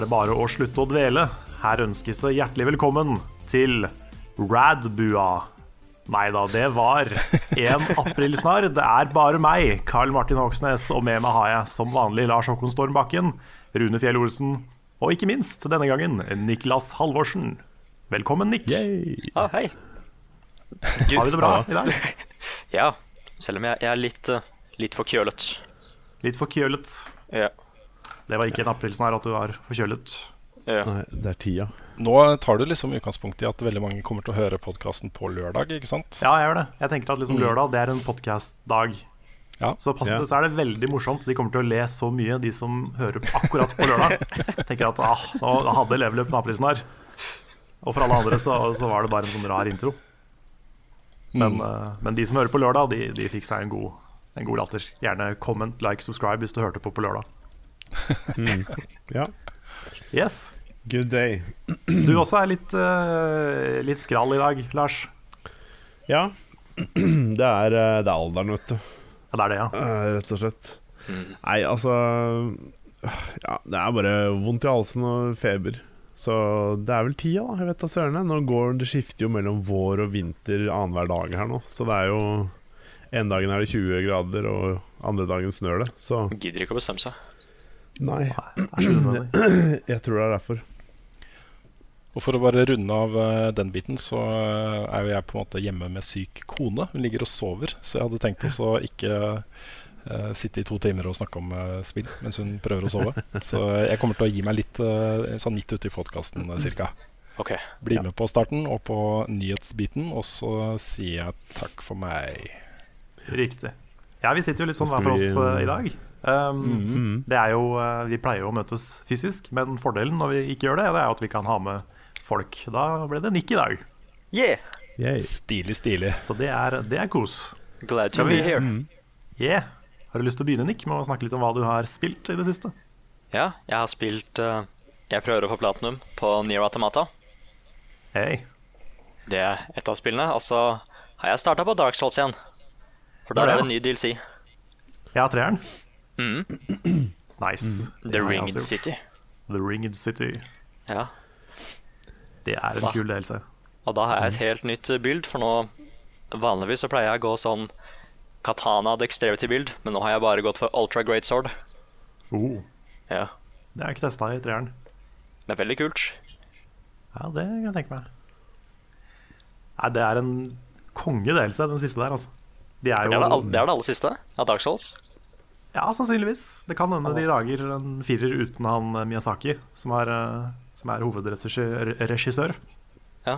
Er det bare å slutte å dvele. Her ønskes det hjertelig velkommen til Radbua. Nei da, det var en aprilsnarr. Det er bare meg, Carl Martin Hoksnes, og med meg har jeg som vanlig Lars Håkon Storm Bakken, Rune Fjell Olsen og ikke minst denne gangen Niklas Halvorsen. Velkommen, Nick. Ah, hei. Har vi det bra i dag? Ja, selv om jeg, jeg er litt, eh, litt forkjølet. Litt forkjølet. Ja. Det var ikke en aprilsnarr at du var forkjølet. ja. Nei, det er tida. Nå tar du liksom utgangspunkt i at veldig mange kommer til å høre podkasten på lørdag, ikke sant? Ja, jeg gjør det. Jeg tenker at liksom lørdag det er en podkast-dag. Ja. Så, pass, Ja. så er det veldig morsomt. De kommer til å le så mye, de som hører akkurat på lørdag. Tenker at ah, nå hadde Leveløp med aprisen her. Og for alle andre så, så var det bare en sånn rar intro. Men, eh, men de som hører på lørdag, de, de fikk seg en god, en god latter. Gjerne comment, like, subscribe hvis du hørte på på lørdag. Ja. Yes. Good day. Du også er litt, uh, litt skral i dag, Lars. Ja. Det er, eh, det er alderen, vet du. Ja, det er det, ja. Uh, Rett og slett. Nei, altså Ja, det er bare vondt i halsen og feber. Så det er vel tida, da. Jeg vet da søren. Nå går Det skifter jo mellom vår og vinter annenhver dag her nå. Så det er jo En dagen er det 20 grader, og andre dagen snør det. Så Gidder ikke å bestemme seg. Nei, jeg tror det er derfor. Og for å bare runde av eh, den biten, så eh, er jo jeg på en måte hjemme med syk kone. Hun ligger og sover, så jeg hadde tenkt også å ikke uh, sitte i to timer og snakke om uh, spill mens hun prøver å sove. Så jeg kommer til å gi meg litt uh, sånn midt ute i podkasten cirka. Okay. Bli med på starten og på nyhetsbiten, og så sier jeg takk for meg. Riktig. Ja, vi sitter jo litt sånn hver for oss eh, i dag. Um, Mm. Det er jo, uh, Vi pleier jo å møtes fysisk, men fordelen når vi ikke gjør det, det er jo at vi kan ha med folk. Da ble det Nick i dag, Yeah! Yay. Stilig, stilig. så det er, det er kos. Glad to be here. Mm. Yeah. Har du lyst til å begynne, Nick, med å snakke litt om hva du har spilt i det siste? Ja, jeg har spilt uh, Jeg prøver å få platinum på Near Automata. Hey. Det er et av spillene. Og så har jeg starta på Dark Souls igjen. For da er det en ny DLC. Ja, treeren. Mm. Nice. Mm. The Ringed. City. The Ringed City. Ja. Det er en da. kul DLC. Og da har jeg et helt nytt bild, for nå Vanligvis så pleier jeg å gå sånn Katana dexterity-bild, men nå har jeg bare gått for Ultra Great Sword. Oh, Ja. det har jeg ikke testa i treeren. Det er veldig kult. Ja, det kan jeg tenke meg. Nei, det er en konge-DLC, den siste der, altså. De er Det er det, jo det er det aller siste av Dark Souls. Ja, sannsynligvis. Det kan hende de lager en firer uten han eh, Miyazaki, som er, eh, som er hovedregissør. Ja.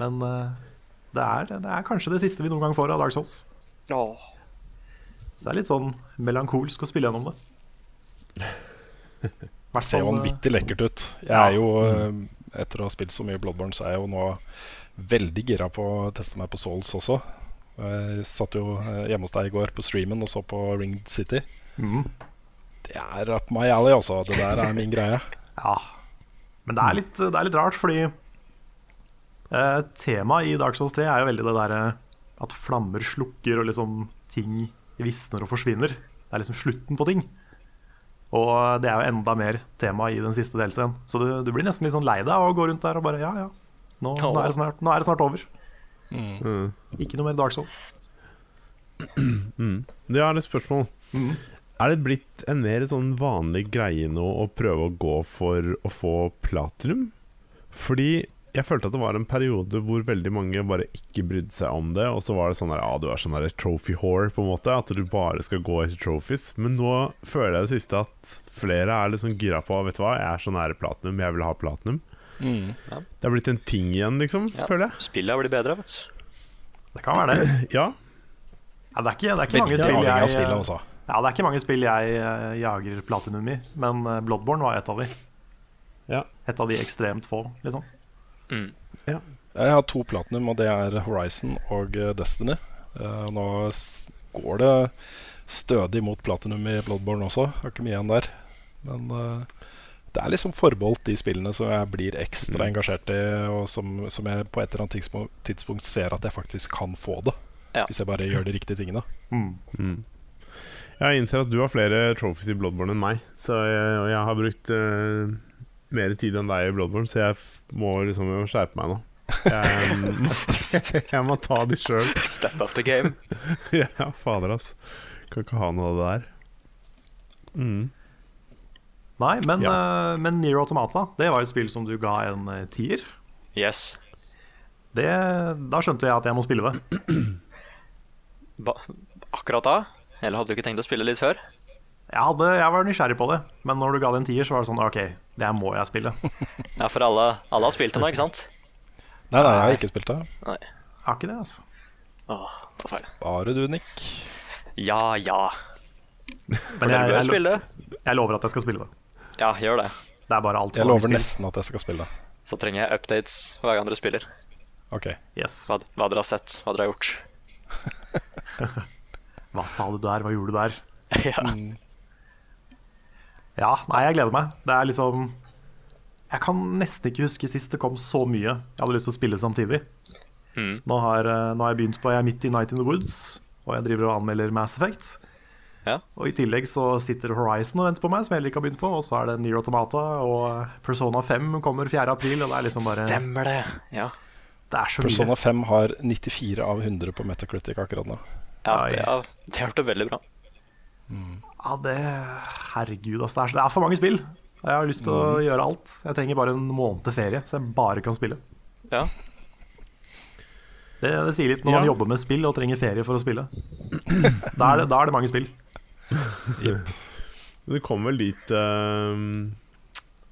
Men eh, det er, det er kanskje det siste vi noen gang får av Dark Souls. Så det er litt sånn melankolsk å spille gjennom det. Det ser vanvittig lekkert ut. Jeg er jo, eh, Etter å ha spilt så mye Bloodborne, så er jeg jo nå veldig gira på å teste meg på Souls også. Jeg satt jo eh, hjemme hos deg i går på streamen og så på Ringed City. Mm. Det er up my alley, altså. Det der er min greie. Ja. Men det er litt, det er litt rart, fordi eh, temaet i Dark Souls 3 er jo veldig det derre at flammer slukker, og liksom ting visner og forsvinner. Det er liksom slutten på ting. Og det er jo enda mer tema i den siste delscenen. Så du, du blir nesten litt sånn lei deg og går rundt der og bare Ja, ja, nå, nå, er, det snart, nå er det snart over. Mm. Ikke noe mer Dark Souls. Mm. Det er et spørsmål. Er det blitt en mer sånn vanlig greie nå å prøve å gå for å få platinum? Fordi jeg følte at det var en periode hvor veldig mange bare ikke brydde seg om det. Og så var det sånn der, ah, du er sånn der trophy whore, på en måte. At du bare skal gå etter trophies. Men nå føler jeg det siste at flere er liksom gira på Vet du hva, jeg er så nære platinum, jeg vil ha platinum. Mm. Det har blitt en ting igjen, liksom, Ja. føler jeg. Spillet har blitt bedre, vet du. Det kan være det. Ja. Ja, det er ikke, det er ikke mange spill jeg, jeg også. Ja, det er ikke mange spill jeg uh, jager platinum i, men eh, Bloodborne var et av de. Ja. Et av de ekstremt få, liksom. Jeg har to platinum, og det er Horizon og eh, Destiny. Uh, nå går det stødig mot platinum i Bloodborne også. Har ikke mye igjen der. Men eh, det er liksom forbeholdt de spillene som jeg blir ekstra Mm. engasjert i, og som, som jeg på et eller annet tidspunkt, tidspunkt ser at jeg faktisk kan få det. Ja. Hvis jeg bare gjør de riktige tingene. Mm. Jeg innser at du har flere trophies i Bloodborne enn meg. Så jeg, og jeg har brukt uh, mer tid enn deg i Bloodborne, så jeg f må liksom skjerpe meg nå. Jeg, må- jeg må ta de sjøl. Step up the game. ja, fader, ass. Kan ikke ha noe av det der. Mm. Nei, men, Ja. uh, men Nier Automata, det var et spill som du ga en eh, tier. Yes. Det, da skjønte jeg at jeg må spille det. Ba akkurat da? Eller hadde du ikke tenkt å spille litt før? Jeg, hadde, jeg var nysgjerrig på det, men når du ga det en tier, så var det sånn OK, det her må jeg spille. Ja, for alle, alle har spilt det nå, ikke sant? Nei, nei, jeg har ikke spilt det. Jeg har ikke det, altså. Åh, det var feil. Bare du, Nick. Ja, ja. Men jeg, dere jeg, bør jeg, spille. lo- jeg lover at jeg skal spille det. Ja, gjør det. Det er bare alt Jeg lover nesten at jeg skal spille. Så trenger jeg updates hver gang dere spiller. Ok. Yes. Hva, hva dere har sett, hva dere har gjort. Hva sa du der? Hva gjorde du der? ja. Ja, nei, jeg gleder meg. Det er liksom Jeg kan nesten ikke huske sist det kom så mye jeg hadde lyst til å spille samtidig. Mm. Nå, har, eh, nå har jeg begynt på Jeg er midt i Night in the Woods, og jeg driver og anmelder Mass Effect. Ja. Og i tillegg så sitter Horizon og venter på meg, som jeg heller ikke har begynt på. Og så er det Nier Automata, og Persona 5 kommer 4. april, og det er liksom bare Stemmer det. Ja. Det er så Persona mye. 5 har 94 av 100 på Metacritic akkurat nå. ja det hørte det har veldig bra. Ja, det Herregud, altså. Det er, så- det er for mange spill. Jeg har lyst til å gjøre alt. Jeg trenger bare en måned ferie, så jeg bare kan spille. Ja. Det, det sier litt når Ja. man jobber med spill og trenger ferie for å spille. Da er det, da er det mange spill. Men Du kommer vel dit uh,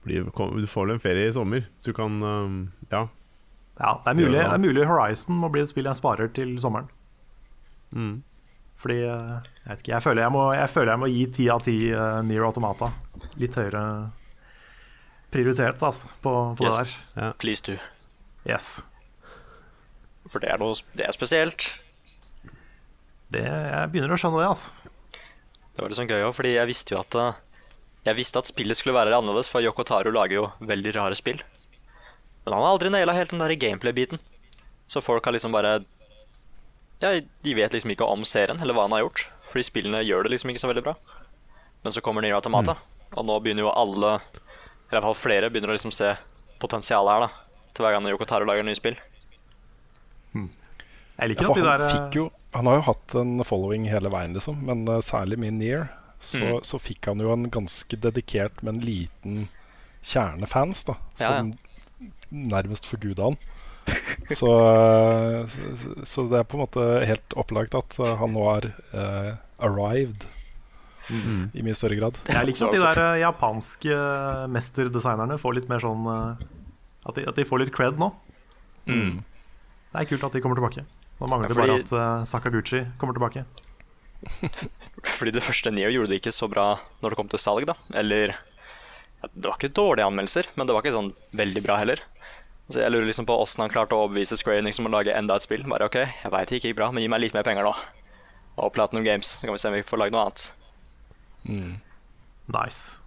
Du får vel en ferie i sommer, så du kan uh, Ja. Ja, det er mulig, det er mulig Horizon må bli et spill jeg sparer til sommeren. Mm. Fordi eh, jeg vet ikke, jeg føler jeg må, jeg føler jeg må gi ti av ti uh, Near Automata. Litt høyere prioritert altså, på, på Yes. det der. Please do. Yes. For det er noe det er spesielt. Det, jeg begynner å skjønne det, altså. Det var sånn gøy òg, fordi jeg visste jo at eh, Jeg visste at spillet skulle være annerledes, for Yoko Taro lager jo veldig rare spill. Men han har aldri naila helt den der gameplay-biten. Så folk har liksom bare Ja, de vet liksom ikke om serien, eller hva han har gjort. Fordi spillene gjør det liksom ikke så veldig bra. Men så kommer Nier Automata, og nå begynner jo alle, eller i hvert fall flere, begynner å liksom se potensialet her, da. Til hver gang Yoko Taro lager nye spill. Jeg liker Ja, for at de han, der eh, fikk jo, han har jo hatt en following hele veien, liksom. Men uh, særlig med Near så, Mm. så fikk han jo en ganske dedikert, men liten kjerne fans, da. Ja, ja. Som nærmest forguda han. Så, så, så det er på en måte helt opplagt at eh, han nå har uh, arrived i mye større grad. Jeg liker at de der uh, japanske mesterdesignerne får litt mer sånn at de, at de får litt cred nå. Mm. Det er kult at de kommer tilbake. Nå mangler det Ja, fordi- bare at uh, Sakaguchi kommer tilbake. Fordi det første Neo gjorde det ikke så bra når det kom til salg, da. Eller ja, Det var ikke dårlige anmeldelser, men det var ikke sånn veldig bra heller. Så jeg lurer liksom på åssen han klarte å overbevise Square Enix om å lage enda et spill. Bare OK, jeg veit det ikke gikk bra, men gi meg litt mer penger nå. Og Platinum Games, så kan vi se om vi får lage noe annet. Mm. Nice.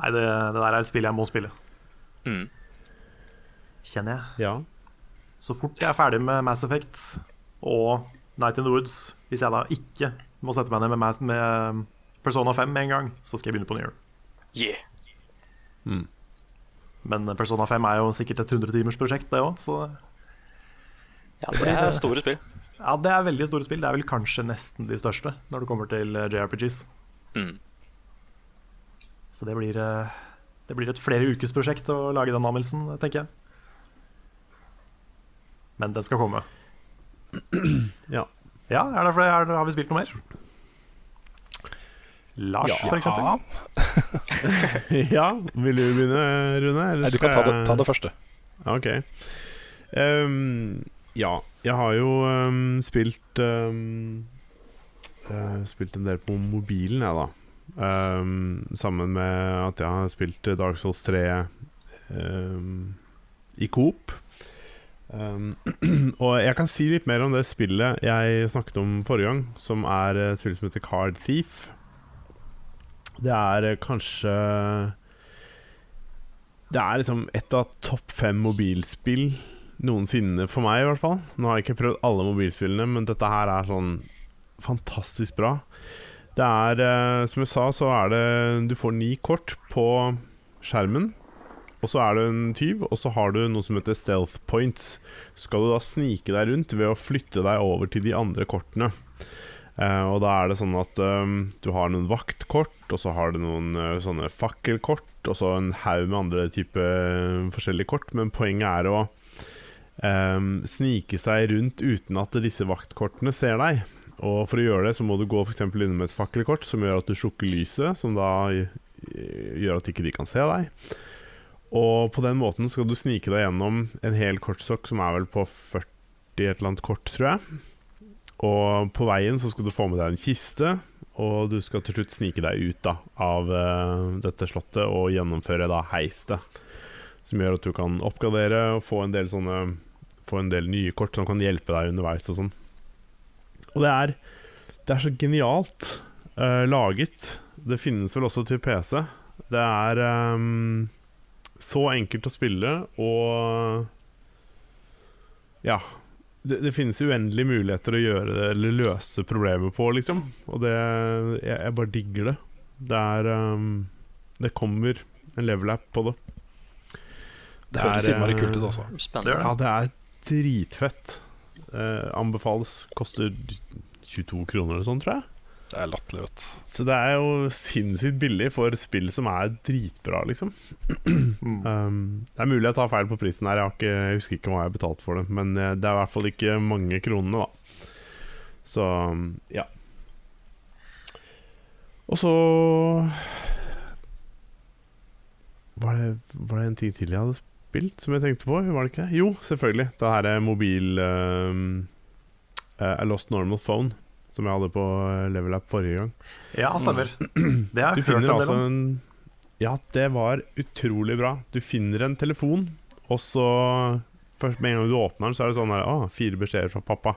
Nei, det, det der er et spill jeg må spille. Mm. Kjenner jeg. ja. Så fort jeg er ferdig med Mass Effect og Night in the Woods, hvis jeg da ikke må sette meg ned med, Mass, med Persona 5 med en gang, så skal jeg begynne på Near. Yeah. Men Persona 5 er jo sikkert et 100 timers prosjekt, det òg, så Ja, det er store spill. ja, det er veldig store spill. Det er vel kanskje nesten de største når det kommer til eh, JRPGs. Mm. Så det blir, eh, det blir et flere ukes prosjekt å lage den anmeldelsen, tenker jeg. Men den skal komme. Ja. Ja, er det er det, Har vi spilt noe mer? Lars, Ja. for eksempel. ja, vil du begynne, Rune? eller Nei, du kan ta det, ta det første. Ok. Um, ja, jeg har jo um, spilt um, uh, Spilt en del på mobilen, jeg, da. Ehm, sammen med at jeg har spilt Dark Souls 3 ehm, i Coop. Ehm, og jeg kan si litt mer om det spillet jeg snakket om forrige gang, som er et spill som heter Card Thief. Det er eh, kanskje det er liksom et av topp fem mobilspill noensinne for meg, i hvert fall. Nå har jeg ikke prøvd alle mobilspillene, men dette her er sånn fantastisk bra. Det er, eh, som jeg sa, så er det Du får ni kort på skjermen. Og så er du en tyv, og så har du noe som heter stealth points. Skal du da snike deg rundt ved å flytte deg over til de andre kortene. Eh, og da er det sånn at eh, du har noen vaktkort, og så har du noen eh, sånne fakkelkort, og så en haug med andre type eh, forskjellige kort. Men poenget er å eh, snike seg rundt uten at disse vaktkortene ser deg. Og for å gjøre det, så må du gå eksempel innom et fakkelkort som gjør at du slukker lyset, som da gjør at ikke de kan se deg. Og på den måten skal du snike deg gjennom en hel kortstokk som er vel på 40 et eller annet kort, tror jeg. Og på veien så skal du få med deg en kiste, og du skal til slutt snike deg ut da, av uh, dette slottet og gjennomføre da heistet. Som gjør at du kan oppgradere og få en del sånne Få en del nye kort som kan hjelpe deg underveis og sånn. Og det er, det er så genialt uh, laget. Det finnes vel også til PC. Det er ehm, så enkelt å spille og Ja. Det, det finnes uendelige muligheter å gjøre det eller løse problemer på, liksom. Og det Jeg, jeg bare digger det. Det er um, Det kommer en level app på det. Det høres er, innmari kult ut eh, også. Spennende. Ja, det er dritfett. Eh, anbefales. Koster 22 kroner eller sånn, tror jeg. Det er latterlig, vet. Så det er jo sinnssykt billig for spill som er dritbra, liksom. um, det er mulig jeg tar feil på prisen her, jeg, har ikke, jeg husker ikke hva jeg har betalt for det. Men eh, det er i hvert fall ikke mange kronene, da. Så um, ja. Og så var det, var det en ting til jeg hadde spilt som jeg tenkte på? Var det ikke? Jo, selvfølgelig. Det her er mobil um, uh, I Lost Normal Phone, som jeg hadde på eh, Level Up forrige gang. Ja, stemmer. Det har Du jeg hørt en del altså om. en Ja, det var utrolig bra. Du finner en telefon, og så først Med en gang du åpner den, så er det sånn her Å, fire beskjeder fra pappa.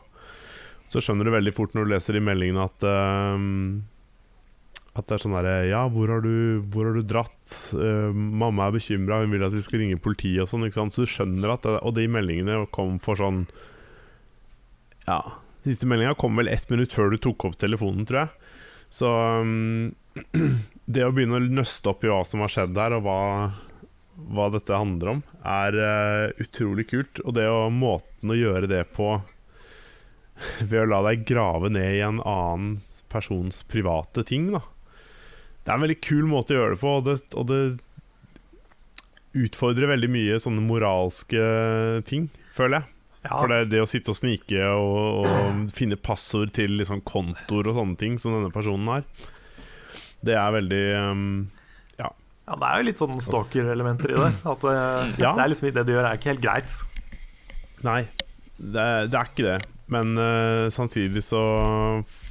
Så skjønner du veldig fort når du leser i meldingene at ehm, At det er sånn derre Ja, hvor har du, hvor har du dratt? Uh, mamma er bekymra, hun vil at vi skal ringe politiet og sånn. ikke sant? Så du skjønner at det, Og de meldingene kom for sånn Ja. Siste meldinga kom vel ett minutt før du tok opp telefonen, tror jeg. Så um, det å begynne å nøste opp i hva som har skjedd her, og hva, hva dette handler om, er uh, utrolig kult. Og det å måten å gjøre det på ved å la deg grave ned i en annen persons private ting, da. Det er en veldig kul måte å gjøre det på, og det, og det utfordrer veldig mye sånne moralske ting, føler jeg. Ja, For det, det å sitte og snike og, og finne passord til liksom kontoer og sånne ting som denne personen har, det er veldig um, ja, det er jo litt sånn stalker-elementer i det. At det, Ja. det er liksom det du gjør, er ikke helt greit. Nei, det, det er ikke det. Men uh, samtidig så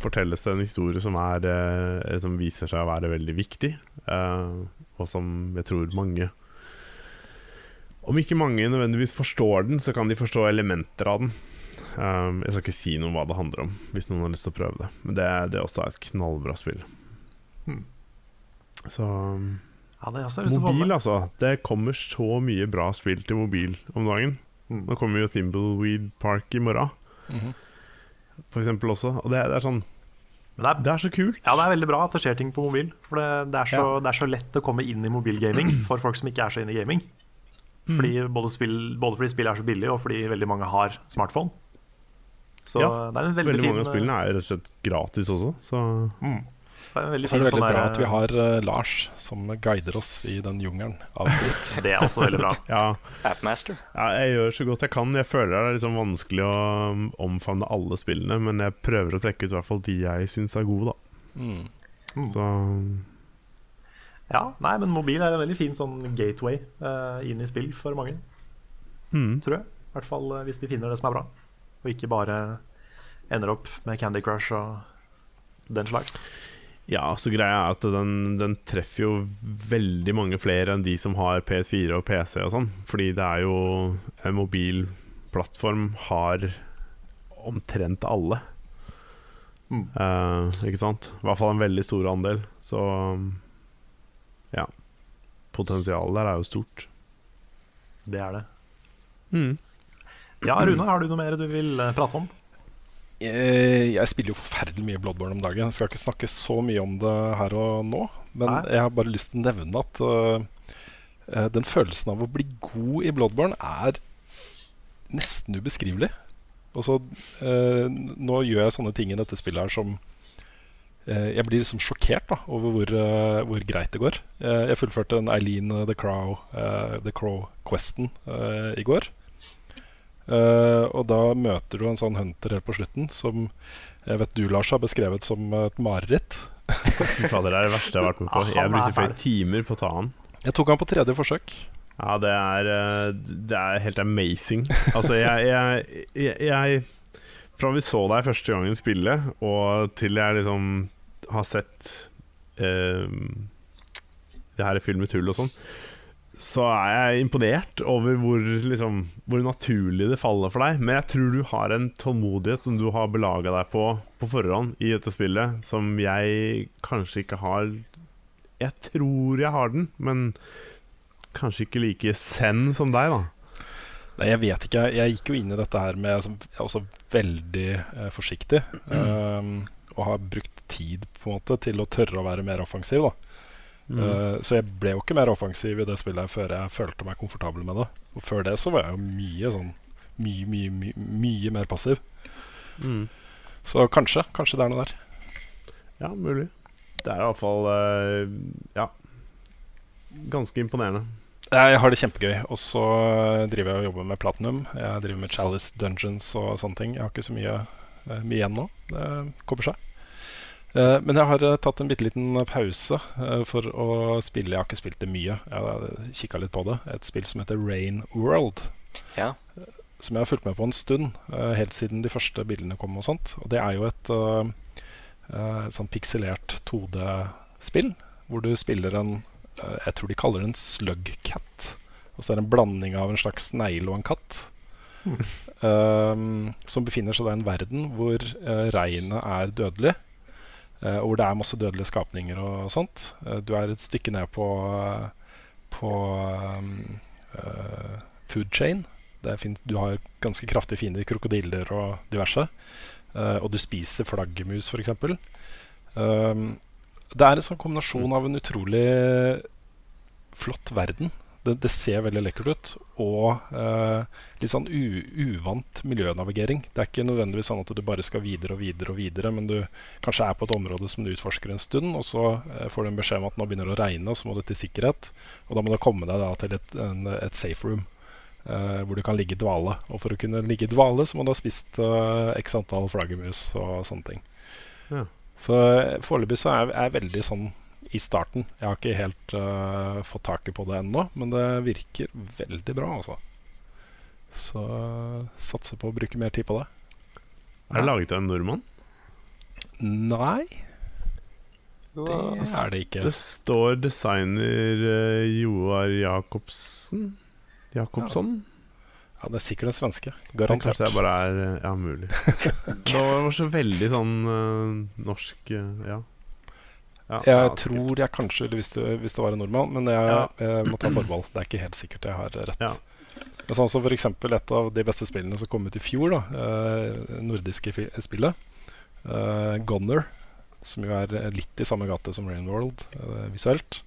fortelles det en historie som, er, uh, som viser seg å være veldig viktig, uh, og som jeg tror mange Om ikke mange nødvendigvis forstår den, så kan de forstå elementer av den. Um, jeg skal ikke si noe om hva det handler om, hvis noen har lyst til å prøve det. Men det, det er også et knallbra spill. Hmm. Så um, Ja, er Mobil, altså. Det kommer så mye bra spill til mobil om dagen. Mm. Nå kommer jo Thimbleweed Park i morgen, Mhm. for eksempel også. Og det, det er sånn Men det er, Det er så kult. ja, det er veldig bra at det skjer ting på mobil. For det, det, er så, det er så lett å komme inn i mobilgaming for folk som ikke er så inne i gaming. Fordi både, spill, både fordi spillet er så billig, og fordi veldig mange har smartphone. Så Ja, det er en veldig, Veldig mange av spillene er rett og slett gratis også, så mm. Det er, veldig Og så er det veldig sånn bra der- at vi har uh, Lars som guider oss i den jungelen av dritt. Det er også veldig bra. Ja, Appmaster. ja, jeg gjør så godt jeg kan. Jeg føler det er litt sånn vanskelig å um, omfavne alle spillene, men jeg prøver å trekke ut i hvert fall de jeg syns er gode, da. Mm. Så Ja, nei, men mobil er en veldig fin sånn gateway uh, inn i spill for mange, mm. tror jeg. I hvert fall eh, hvis de finner det som er bra, og ikke bare ender opp med Candy Crush og den slags. Ja, så greia er at den, den treffer jo veldig mange flere enn de som har PS4 og PC og sånn. Fordi det er jo En mobil plattform har omtrent alle. Mm. Uh, ikke sant? I hvert fall en veldig stor andel. Så ja. Potensialet der er jo stort. Det er det. Mm. Ja, Rune, har du noe mer du vil eh, prate om? Eh, Jeg spiller jo forferdelig mye Bloodborne om dagen. Jeg skal ikke snakke så mye om det her og nå. Men Nei. jeg har bare lyst til å nevne at eh, eh, den følelsen av å bli god i Bloodborne er nesten ubeskrivelig. Og så, uh, nå gjør jeg sånne ting i dette spillet her som Jeg blir liksom sjokkert da, over hvor, eh, hvor greit det går. Eh, jeg fullførte en Eileen eh, The Crow eh, The Crow-questen eh, i går. Eh, og da møter du en sånn hunter helt på slutten som jeg vet du, Lars, har beskrevet som et mareritt. Fy fader, det er det verste jeg har vært med på. Jeg brukte flere timer på å ta han. Jeg tok han på tredje forsøk. Ja, det er, eh, det er helt amazing. Altså, jeg, jeg, jeg, jeg Fra vi så deg første gangen spille, og til jeg liksom har sett eh, det her i filmet tull og sånn, så er jeg imponert over hvor, liksom, hvor naturlig det faller for deg. Men jeg tror du har en tålmodighet som du har belaga deg på på forhånd i dette spillet, som jeg kanskje ikke har Jeg tror jeg har den, men kanskje ikke like zen som deg, da. Nei, jeg vet ikke. Jeg gikk jo inn i dette her med altså, jeg er også veldig eh, forsiktig. Um, og har brukt tid på en måte til å tørre å være mer offensiv. da Eh, så jeg ble jo ikke mer offensiv i det spillet før jeg følte meg komfortabel med det. Og før det så var jeg jo mye sånn Mye, mye, mye, mye mer passiv. Mm. Så kanskje. Kanskje det er noe der. Ja, mulig. Det er iallfall uh, Ja. Ganske imponerende. Jeg har det kjempegøy. Og så driver jeg og jobber med Platinum. Jeg driver med Chalice Dungeons og sånne ting. Jeg har ikke så mye, eh, mye igjen nå. Det kommer seg. Eh, men jeg har eh, tatt en bitte liten pause for å spille. Jeg har ikke spilt det mye. Jeg har kikka litt på det. Et spill som heter Rain World. Ja. Som jeg har fulgt med på en stund, helt siden de første bildene kom. Og sånt Og det er jo et eh, sånn pikselert 2D-spill, hvor du spiller en Jeg tror de kaller det en slugcat. Og så er det en blanding av en slags snegle og en katt. Um, som befinner seg i en verden hvor uh, regnet er dødelig. Uh, og hvor det er masse dødelige skapninger og sånt. Uh, du er et stykke ned på, på um, eh, food chain. Du har ganske kraftige fiender, krokodiller og diverse. Eh, og du spiser flaggermus, f.eks. Um, det er en sånn kombinasjon av en utrolig flott verden. Det, det ser veldig lekkert ut. Og eh, litt sånn u, uvant miljønavigering. Det er ikke nødvendigvis sånn at du bare skal videre og videre, og videre men du kanskje er på et område som du utforsker en stund, og så eh, får du en beskjed om at nå begynner det å regne, og så må du til sikkerhet. Og da må du komme deg da til et, en, et safe room. eh, hvor du kan ligge i dvale. Og for å kunne ligge i dvale, så må du ha spist eh, x antall flaggermus og sånne ting. Ja. Så eh, foreløpig så er jeg veldig sånn i starten. Jeg har ikke helt uh, fått taket på det ennå, men det virker veldig bra, altså. Så uh, satser på å bruke mer tid på det. Er det laget av en nordmann? Nei, det er det ikke. Det står designer uh, Joar Jacobsen Jacobsson? Ja, det er sikkert en svenske. Garantert. Kanskje det bare er eh, Ja, mulig. det var så veldig sånn uh, norsk uh, Ja. ja Jeg ja, tror jeg kanskje ville det hvis det var en nordmann, men jeg, Ja. jeg må ta forbehold. Det er ikke helt sikkert jeg har rett. Ja. Men sånn som f.eks. et av de beste spillene som kom ut i fjor, da, eh, nordiske spillet, eh, Gunner, som jo er litt i samme gate som Rain World eh, visuelt.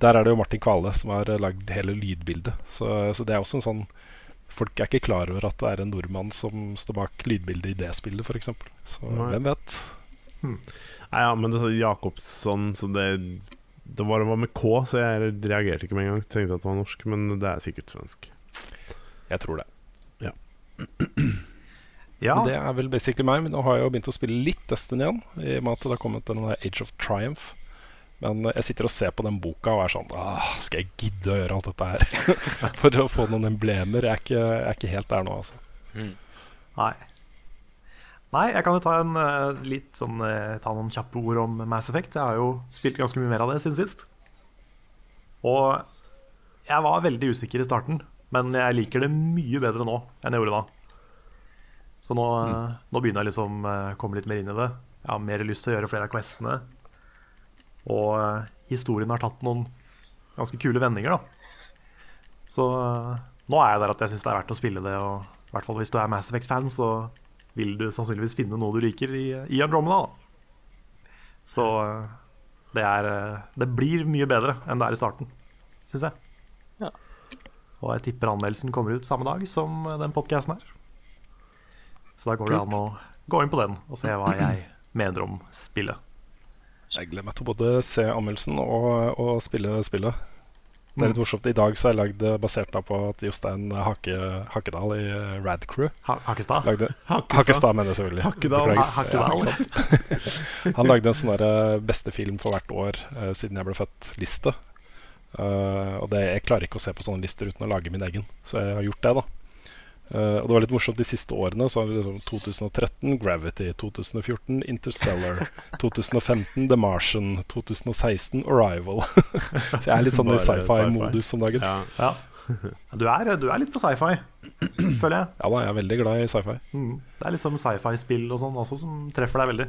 Der er det jo Martin Kvale som har lagd hele lydbildet. Så, så det er også en sånn Folk er ikke klar over at det er en nordmann som står bak lydbildet i det spillet, f.eks. Så Nei. hvem vet? Nei, ja, men det sa Jacobsson, så det Det var, var med K, så jeg reagerte ikke med en gang. Tenkte at det var norsk, men det er sikkert svensk. Jeg tror det. Ja, ja. Det er vel basically meg. Men nå har jeg jo begynt å spille litt Destiny igjen. I og med at det har kommet den Age of Triumph. Men eh, jeg sitter og ser på den boka og er sånn Åh, Skal jeg gidde å gjøre alt dette her? For å få noen emblemer. Jeg er ikke, jeg er ikke helt der nå, altså. Nei. Nei, jeg kan jo ta, en, eh, litt sånn, eh, ta noen kjappe ord om Mass Effect. Jeg har jo spilt ganske mye mer av det siden sist. Og jeg var veldig usikker i starten, men jeg liker det mye bedre nå enn jeg gjorde da. Så nå, mm. nå begynner jeg liksom å komme litt mer inn i det. Jeg har mer lyst til å gjøre flere av questene. Og eh, historien har tatt noen ganske kule vendinger, da. Så eh, nå er jeg der at jeg syns det er verdt å spille det. Og i hvert fall hvis du er Mass Effect-fan, så vil du sannsynligvis finne noe du liker i, i Andromeda. Da. Så eh, det er Det blir mye bedre enn det er i starten, syns jeg. Ja. Og jeg tipper anmeldelsen kommer ut samme dag som den podkasten her. Så da går det an å gå inn på den og se hva jeg mener om spillet. Jeg gleder meg til å både se anmeldelsen og, og spille spillet. Det er litt morsomt. I dag så har jeg lagd eh, basert da på at Jostein Hake, Hakkedal i eh, Rad Crew Ha Hakestad? lagde Hakkestad. Hakkestad, mener jeg selvfølgelig. Hakkedal. Ha Hakkedal. Ja. Han lagde en sånn der, eh, beste film for hvert år uh, siden jeg ble født-liste. Uh, og det, jeg klarer ikke å se på sånne lister uten å lage min egen, så jeg har gjort det. da Eh, og det var litt morsomt de siste årene. Så har vi liksom 2013 Gravity, 2014 Interstellar, 2015 The Martian, 2016 Arrival. så jeg er litt sånn i sci-fi-modus om dagen. Ja. Ja. Du er, du er litt på sci-fi, føler jeg. Ja da, jeg er veldig glad i sci-fi. Mm. Det er liksom sci-fi-spill og sånn også som treffer deg veldig.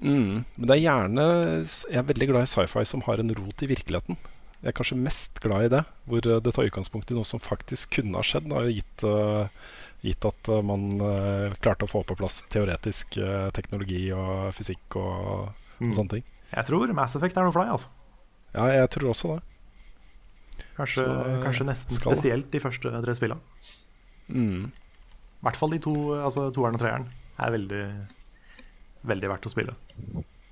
Mm. Men det er gjerne Jeg er veldig glad i sci-fi som har en rot i virkeligheten. Jeg er kanskje mest glad i det, hvor eh, det tar utgangspunkt i noe som faktisk kunne ha skjedd, da, gitt, eh, gitt at eh, man klarte å få på plass teoretisk teknologi og fysikk og, Mm. og sånne ting. Jeg tror Mass Effect er noe for deg. altså Ja, jeg tror også det. Kanskje, Så, kanskje nesten skal spesielt de første tre spillene. Mm. I hvert fall de to, altså toeren og treeren er veldig, veldig verdt å spille.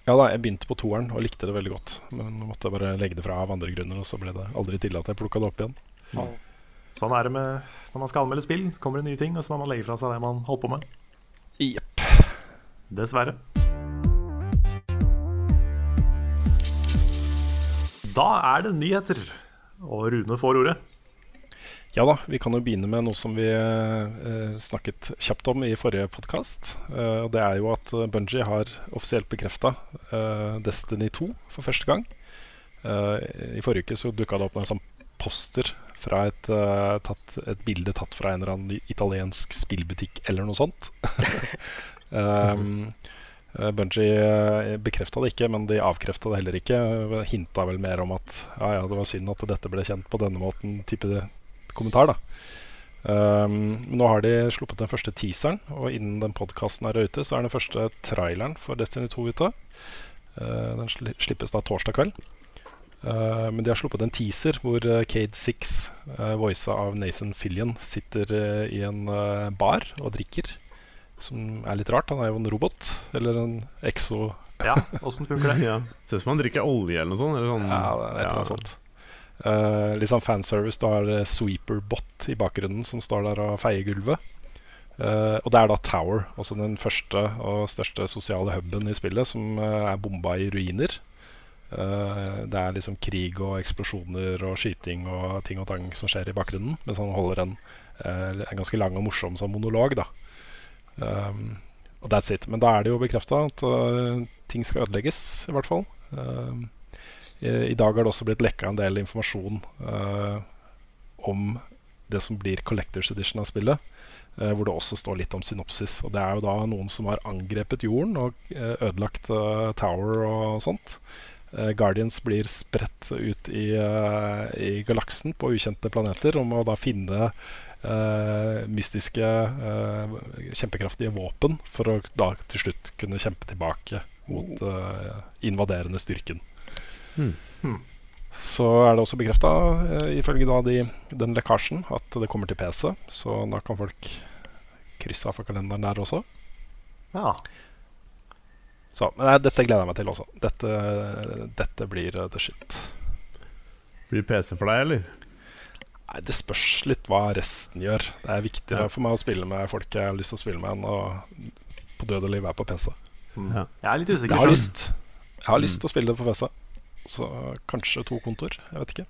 Ja da, jeg begynte på toeren og likte det veldig godt. Men måtte bare legge det fra av andre grunner, og så ble det aldri til at jeg plukka det opp igjen. Sånn er det med når man skal anmelde spill. Så kommer det nye ting, og så må man legge fra seg det man holdt på med. Jepp. Dessverre. Da er det nyheter, og Rune får ordet. Ja da, vi kan jo begynne med noe som vi eh, snakket kjapt om i forrige podkast. Eh, det er jo at Bungie har offisielt bekrefta eh, Destiny 2 for første gang. Eh, I forrige uke så dukka det opp en sånn poster fra et, eh, tatt, et bilde tatt fra en eller annen italiensk spillbutikk eller noe sånt. um, eh, uh, bekrefta det ikke, men de avkrefta det heller ikke. Hinta vel mer om at ja, ja, det var synd at dette ble kjent på denne måten. type kommentar da um, Nå har de sluppet den første teaseren, og innen den podkasten er ute, så er den første traileren for Destiny 2 ute. Uh, den sli slippes da torsdag kveld. Uh, men de har sluppet en teaser hvor uh, Cade Six, uh, voisa av Nathan Fillion, sitter uh, i en uh, bar og drikker. Som er litt rart. Han er jo en robot. Eller en exo... Ja, åssen funker det? Ja. Ser ut som han drikker olje eller noe sånt. Eller sånn, Ja, det er et eller annet sånt. Uh, litt sånn fanservice. Du har Sweeperbot i bakgrunnen som står der og feier gulvet. Uh, og det er da Tower, også den første og største sosiale huben i spillet, som uh, er bomba i ruiner. Uh, det er liksom krig og eksplosjoner og skyting og ting og tang som skjer i bakgrunnen, mens han holder en, en ganske lang og morsom sånn monolog. da um, Og that's it. Men da er det jo bekrefta at ting skal ødelegges, i hvert fall. Um, i, I dag har det også blitt lekka en del informasjon uh, om det som blir Collectors Edition av spillet. Uh, hvor det også står litt om synopsis. Og det er jo da noen som har angrepet jorden og ødelagt Tower og sånt. Guardians blir spredt ut i, i galaksen på ukjente planeter og må da finne uh, mystiske, uh, kjempekraftige våpen for å da til slutt kunne kjempe tilbake mot uh, invaderende styrken. Så er det også bekrefta, ifølge da de, den lekkasjen, at det kommer til PC. Så da kan folk krysse av for kalenderen der også. Ja. Så, men nei, dette gleder jeg meg til også. Dette, dette blir uh, the shit. Blir det PC for deg, eller? Nei, Det spørs litt hva resten gjør. Det er viktigere Ja. for meg å spille med folk jeg har lyst til å spille med, enn å på død og liv være på PC. Ja. Jeg er litt usikker. Jeg har lyst Jeg har lyst til å spille det på PC. Så kanskje to kontor. Jeg vet ikke.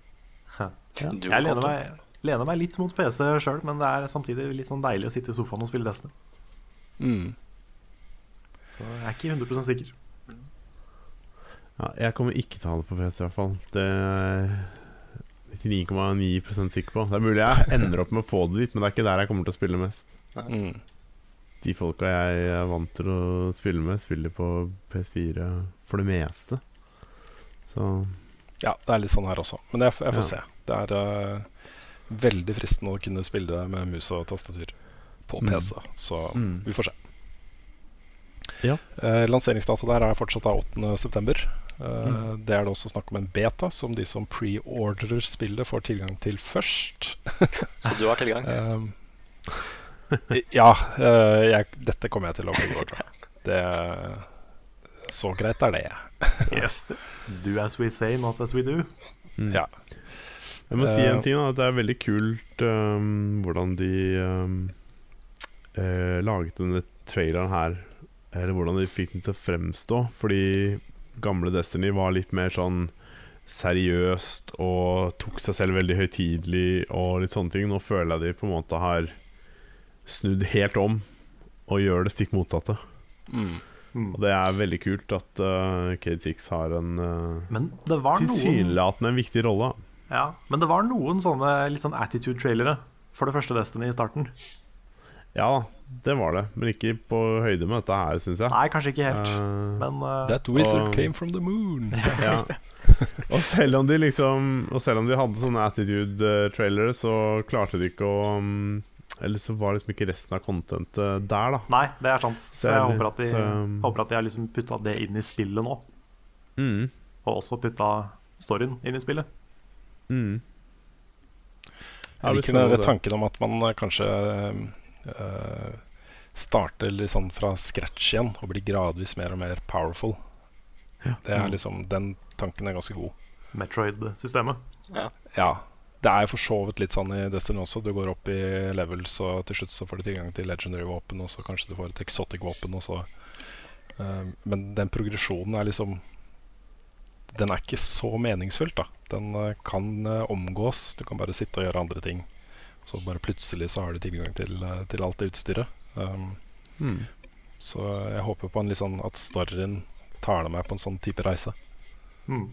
Ja. Jeg lener meg, lener meg litt mot PC sjøl, men det er samtidig litt sånn deilig å sitte i sofaen og spille Destiny. Mm. Så jeg er ikke 100 sikker. Ja, jeg kommer ikke til å ha det på PC, i hvert fall. Det er jeg 99,9 sikker på. Det er mulig jeg ender opp med å få det dit, men det er ikke der jeg kommer til å spille mest. Mm. De folka jeg er vant til å spille med, spiller på PS4 for det meste. Så Ja, det er litt sånn her også. Men jeg, jeg får Ja. se. Det er uh, veldig fristende å kunne spille det med mus og tastatur på Mm. PC. Så Mm. vi får se. Ja. Uh, lanseringsdata der er fortsatt da 8.9. Uh, Mm. Det er det også snakk om en beta, som de som pre-orderer spillet, får tilgang til først. Så du har tilgang? Uh, ja, eh, jeg, dette kommer jeg til å pre-ordre. Det Så greit er det. Yes. Do as we say, not as we do. mm. Ja. Jeg må si Eh, en ting, da. At det er veldig kult um, hvordan de um, eh, laget denne traileren her. Eller hvordan de fikk den til å fremstå. Fordi gamle Destiny var litt mer sånn seriøst og tok seg selv veldig høytidelig og litt sånne ting. Nå føler jeg de på en måte har snudd helt om og gjør det stikk motsatte. Mm. Mm. Og det er veldig kult at uh, Cade Six har en uh, Men det var noen tilsynelatende en viktig rolle. Ja, men det var noen sånne litt sånn attitude-trailere for det første Destiny i starten. Ja, det var det. Men ikke på høyde med dette her, syns jeg. Nei, kanskje ikke helt. uh, Men uh, That wizard og- came from the moon. ja. Og selv om de liksom Og selv om de hadde sånne attitude-trailere, så klarte de ikke å um, Eller så var liksom ikke resten av contentet der, da. Nei, det er sant. Så jeg håper at de, så- håper at de har liksom putta det inn i spillet nå. Mm. Og også putta storyen inn i spillet. Mm. Jeg liker den tanken om at man eh, kanskje øh, starter litt sånn fra scratch igjen og blir gradvis mer og mer powerful. Det er liksom, Den tanken er ganske god. Metroid-systemet. Ja. Det er for så vidt litt sånn i Destiny også. Du går opp i levels, og til slutt så får du tilgang til legendary våpen, og så kanskje du får et exotic våpen, og så eh, Men den progresjonen er liksom Den er ikke så meningsfylt, da. Den uh, kan uh, omgås. Du kan bare sitte og gjøre andre ting. Så bare plutselig så har du tilgang til, uh, til alt det utstyret. Um, Mm. så jeg håper på en litt sånn at storyen tar deg med på en sånn type reise. Mm.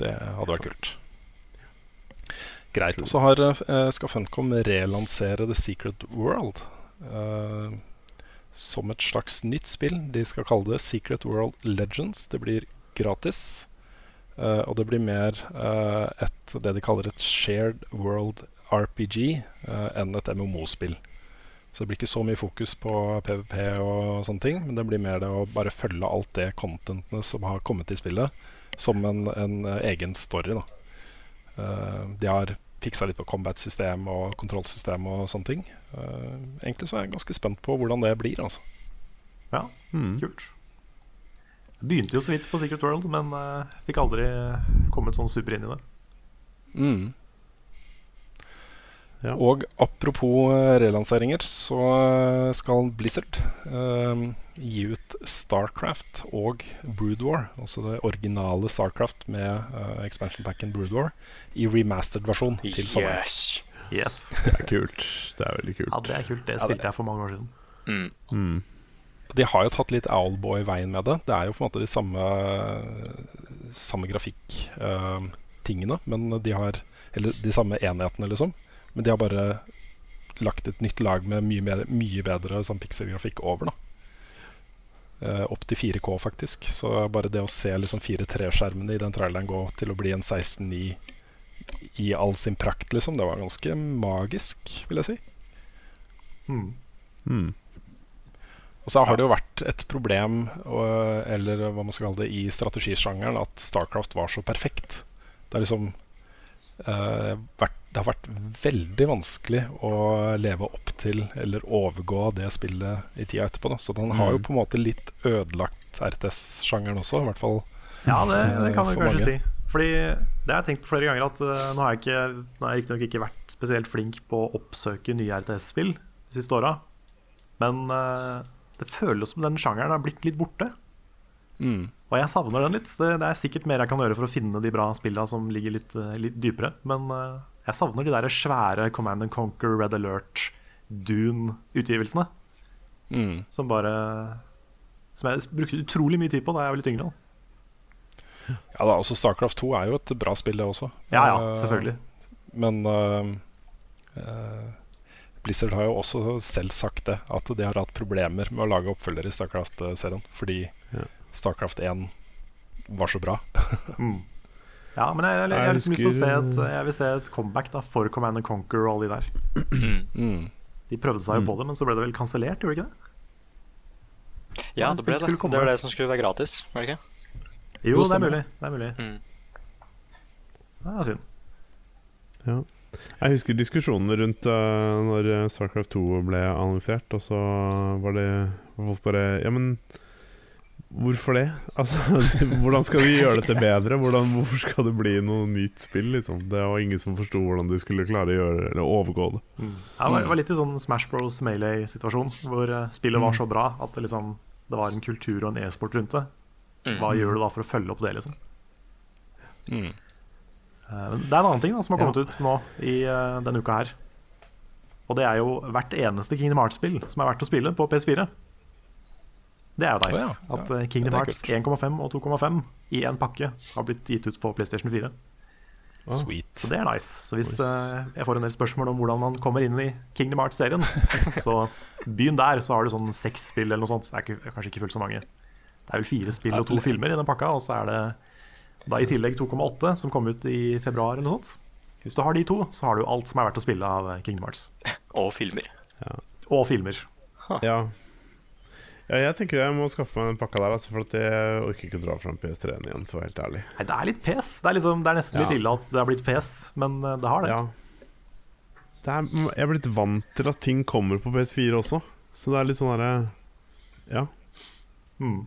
Det hadde vært kult. Greit. Og så eh, skal Funcom relansere The Secret World uh, som et slags nytt spill. De skal kalle det Secret World Legends. Det blir gratis. Uh, og det blir mer uh, et, det de kaller et shared world RPG enn et MMO-spill. Så det blir ikke så mye fokus på PVP og sånne ting, men det blir mer det å bare følge alt det contentene som har kommet i spillet, som en, en egen story. da. Uh, de har fiksa litt på combat-system og kontrollsystem og sånne ting. Uh, egentlig så er jeg ganske spent på hvordan det blir. altså. Ja, Mm. kult. Jeg begynte jo så vidt på Secret World, men uh, fikk aldri kommet sånn super inn i det. Mm. Ja. Og apropos eh, relanseringer, så eh, skal Blizzard eh, gi ut Starcraft og Brood War, altså det originale Starcraft med eh, expansion packen Brood War, i remastered versjon til sommeren. Yes. Yes. Det er kult. Det er veldig kult. Ja, det er kult. Det Ja, det- spilte jeg for mange år siden. Mm. Mm. De har jo tatt litt Owlboy-veien med det. Det er jo på en måte de samme, samme grafikktingene men de har Eller de samme enhetene, liksom. Men de har bare lagt et nytt lag med mye, mer, mye bedre sånn pikselgrafikk over. da eh, Opp til 4K, faktisk. Så bare det å se liksom 4.3-skjermene i den traileren gå til å bli en 16-9 i all sin prakt, liksom, det var ganske magisk, vil jeg si. Mm. Mm. Og så har det jo vært et problem, eller hva man skal kalle det, i strategisjangeren at Starcraft var så perfekt. Det, er liksom, eh, vært, veldig vanskelig å leve opp til eller overgå det spillet i tida etterpå. Da. Så den har jo Mm. på en måte litt ødelagt RTS-sjangeren også, i hvert fall. Ja, det, det kan du kanskje mange. si. Fordi det har jeg tenkt på flere ganger at uh, nå har jeg ikke Nå har jeg riktignok ikke vært spesielt flink på å oppsøke nye RTS-spill de siste åra, men uh, det føles som den sjangeren har blitt litt borte. Mm. Og jeg savner den litt. Det, det er sikkert mer jeg kan gjøre for å finne de bra spillene som ligger litt, eh, litt dypere. Men eh, jeg savner de der svære Command and Conquer, Red Alert, Dune-utgivelsene. Mm. Som bare Som jeg brukte utrolig mye tid på da jeg var litt yngre. Ja da, også Starcraft 2 er jo et bra spill, det også. Ja, ja, Eh, selvfølgelig. Men uh, uh, Blizzard har jo også selv sagt det, at de har hatt problemer med å lage oppfølgere i Starcraft-serien. Fordi Starcraft 1 var så bra. Mm. Ja, men jeg, jeg, jeg, Jeg har liksom lyst til å se et, jeg vil se et comeback da for Command and Conquer og alle de der. Mm. De prøvde seg jo Mm. på det, men så ble det vel kansellert, gjorde det ikke det? Ja, det ble det. komme. Det var det som skulle være gratis, var det ikke? Jo, det er mulig. Det er mulig. Mm. Det er synd. Ja. Jeg husker diskusjonene rundt uh, når Starcraft 2 ble annonsert, og så var det folk bare Ja, men hvorfor det? Altså, hvordan skal de gjøre dette bedre? Hvordan, hvorfor skal det bli noe nytt spill, liksom? Det var ingen som forsto hvordan de skulle klare å gjøre eller overgå det. Ja, det var, litt i sånn Smash Bros. Melee-situasjon, hvor eh, spillet var så bra at det liksom det var en kultur og en e-sport rundt det. Hva gjør du da for å følge opp det, liksom? Mm. Eh, Det er en annen ting da, som har Ja. kommet ut nå i eh, denne uka her. Og det er jo hvert eneste Kingdom Hearts-spill som er verdt å spille på PS4. Det er jo nice. Oh, ja, ja. At uh, Kingdom Ja, Hearts 1,5 og 2,5 i en pakke har blitt gitt ut på PlayStation 4. Sweet. Så det er nice. Så hvis uh, jeg får en del spørsmål om hvordan man kommer inn i Kingdom Hearts-serien, så begynn der, så har du sånn seks spill eller noe sånt. Det er ikke, kanskje ikke fullt så mange. Det er vel fire spill og to filmer i den pakka, og så er det da i tillegg 2,8 som kom ut i februar eller noe sånt. Hvis du har de to, så har du alt som er verdt å spille av eh, Kingdom Hearts. Og filmer. Og filmer. Ja. Ja, jeg tenker jeg må skaffe meg den pakka der, altså, for at jeg orker ikke å dra fram PS3-en igjen, for helt ærlig. Nei, det er litt pes. Det er, liksom, det er nesten litt Ja. ille at det har blitt pes, men eh, det har det. Ja. Det er, jeg er blitt vant til at ting kommer på PS4 også, så det er litt sånn herre Ja. Hmm.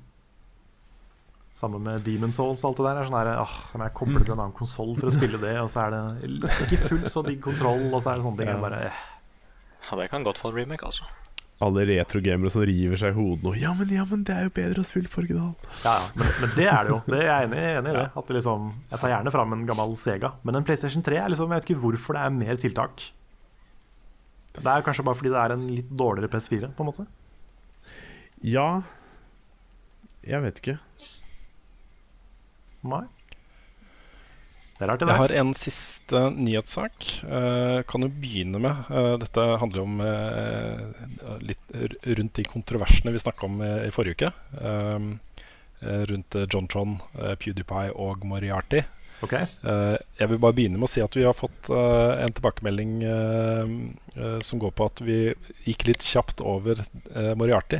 Sammen med Demon Souls og alt det der. Er sånn her, åh, men jeg kobler til en annen konsoll for å spille det, og så er det ikke fullt så digg kontroll, og så er det sånne ting. Ja. Bare, eh. Ja, det kan godt få en remake, altså. Alle retrogamere som river seg i hodet nå. Ja, men, ja, men det er jo bedre å spille på original. Ja, ja, men, men det er det jo. Det er jeg enig, enig i. det At det liksom, Jeg tar gjerne fram en gammel Sega, men en PlayStation 3 er liksom, jeg vet ikke hvorfor det er mer tiltak. Det er kanskje bare fordi det er en litt dårligere PS4, på en måte. Ja Jeg vet ikke. Nei. Det er rart, det Jeg har en siste nyhetssak. Uh, kan jo begynne med uh, Dette handler om uh, litt rundt de kontroversene vi snakka om i, i forrige uke. Rundt John Tron, PewDiePie og Moriarty. Okay. Jeg vil bare begynne med å si at vi har fått en tilbakemelding som går på at vi gikk litt kjapt over Moriarty.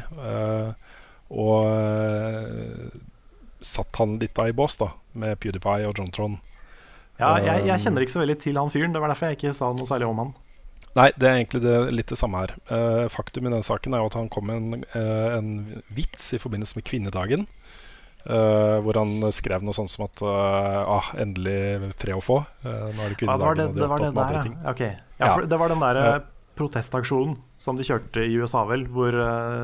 og satt han litt da i bås, da, med PewDiePie og John Tron. Ja, jeg, jeg kjenner ikke så veldig til han fyren. Det var derfor jeg ikke sa noe særlig om han. Nei, det er egentlig det, litt det samme her. Uh, faktum i den saken er jo at han kom med en, uh, en vits i forbindelse med kvinnedagen. Uh, hvor han skrev noe sånt som at ah, endelig fred å få. Nå er det Ja, det var det, kvinnedagen, det, var det der, ja. Ok. Ja, for det var den der Ja. protestaksjonen som de kjørte i USA, vel, hvor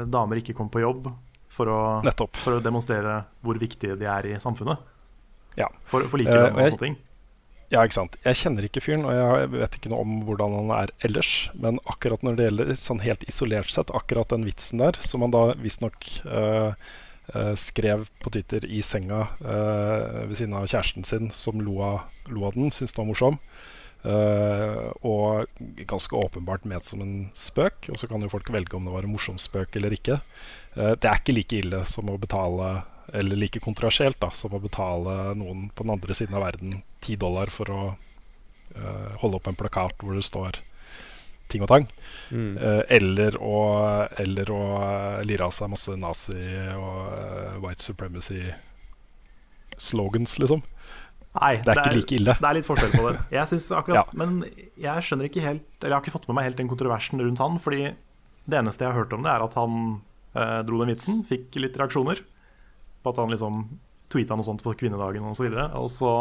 damer ikke kom på jobb for å, for å demonstrere hvor viktige de er i samfunnet. Ja. For, for likelønn og sånne ting. Ja, ikke sant. Jeg kjenner ikke fyren, og jeg vet ikke noe om hvordan han er ellers. Men akkurat når det gjelder sånn helt isolert sett, akkurat den vitsen der, som han da visstnok uh, skrev på Twitter i senga eh, ved siden av kjæresten sin, som lo av, lo av den, syntes den var morsom. Uh, og ganske åpenbart ment som en spøk. Og så kan jo folk velge om det var en morsom spøk eller ikke. Uh, det er ikke like ille som å betale eller like kontroversielt da, som å betale noen på den andre siden av verden 10 dollar for å uh, holde opp en plakat hvor det står ting og tang. Mm. Uh, eller å, eller å eh, lire av seg masse nazi- og uh, white supremacy-slogans, liksom. Nei, Det er ikke like ille. Det er litt forskjell på det. Jeg synes akkurat, Ja. Men jeg skjønner ikke helt Eller jeg har ikke fått med meg helt den kontroversen rundt han. Fordi det eneste jeg har hørt om det, er at han eh, dro den vitsen, fikk litt reaksjoner. På at han liksom tweeta noe sånt på kvinnedagen osv. Og, så og så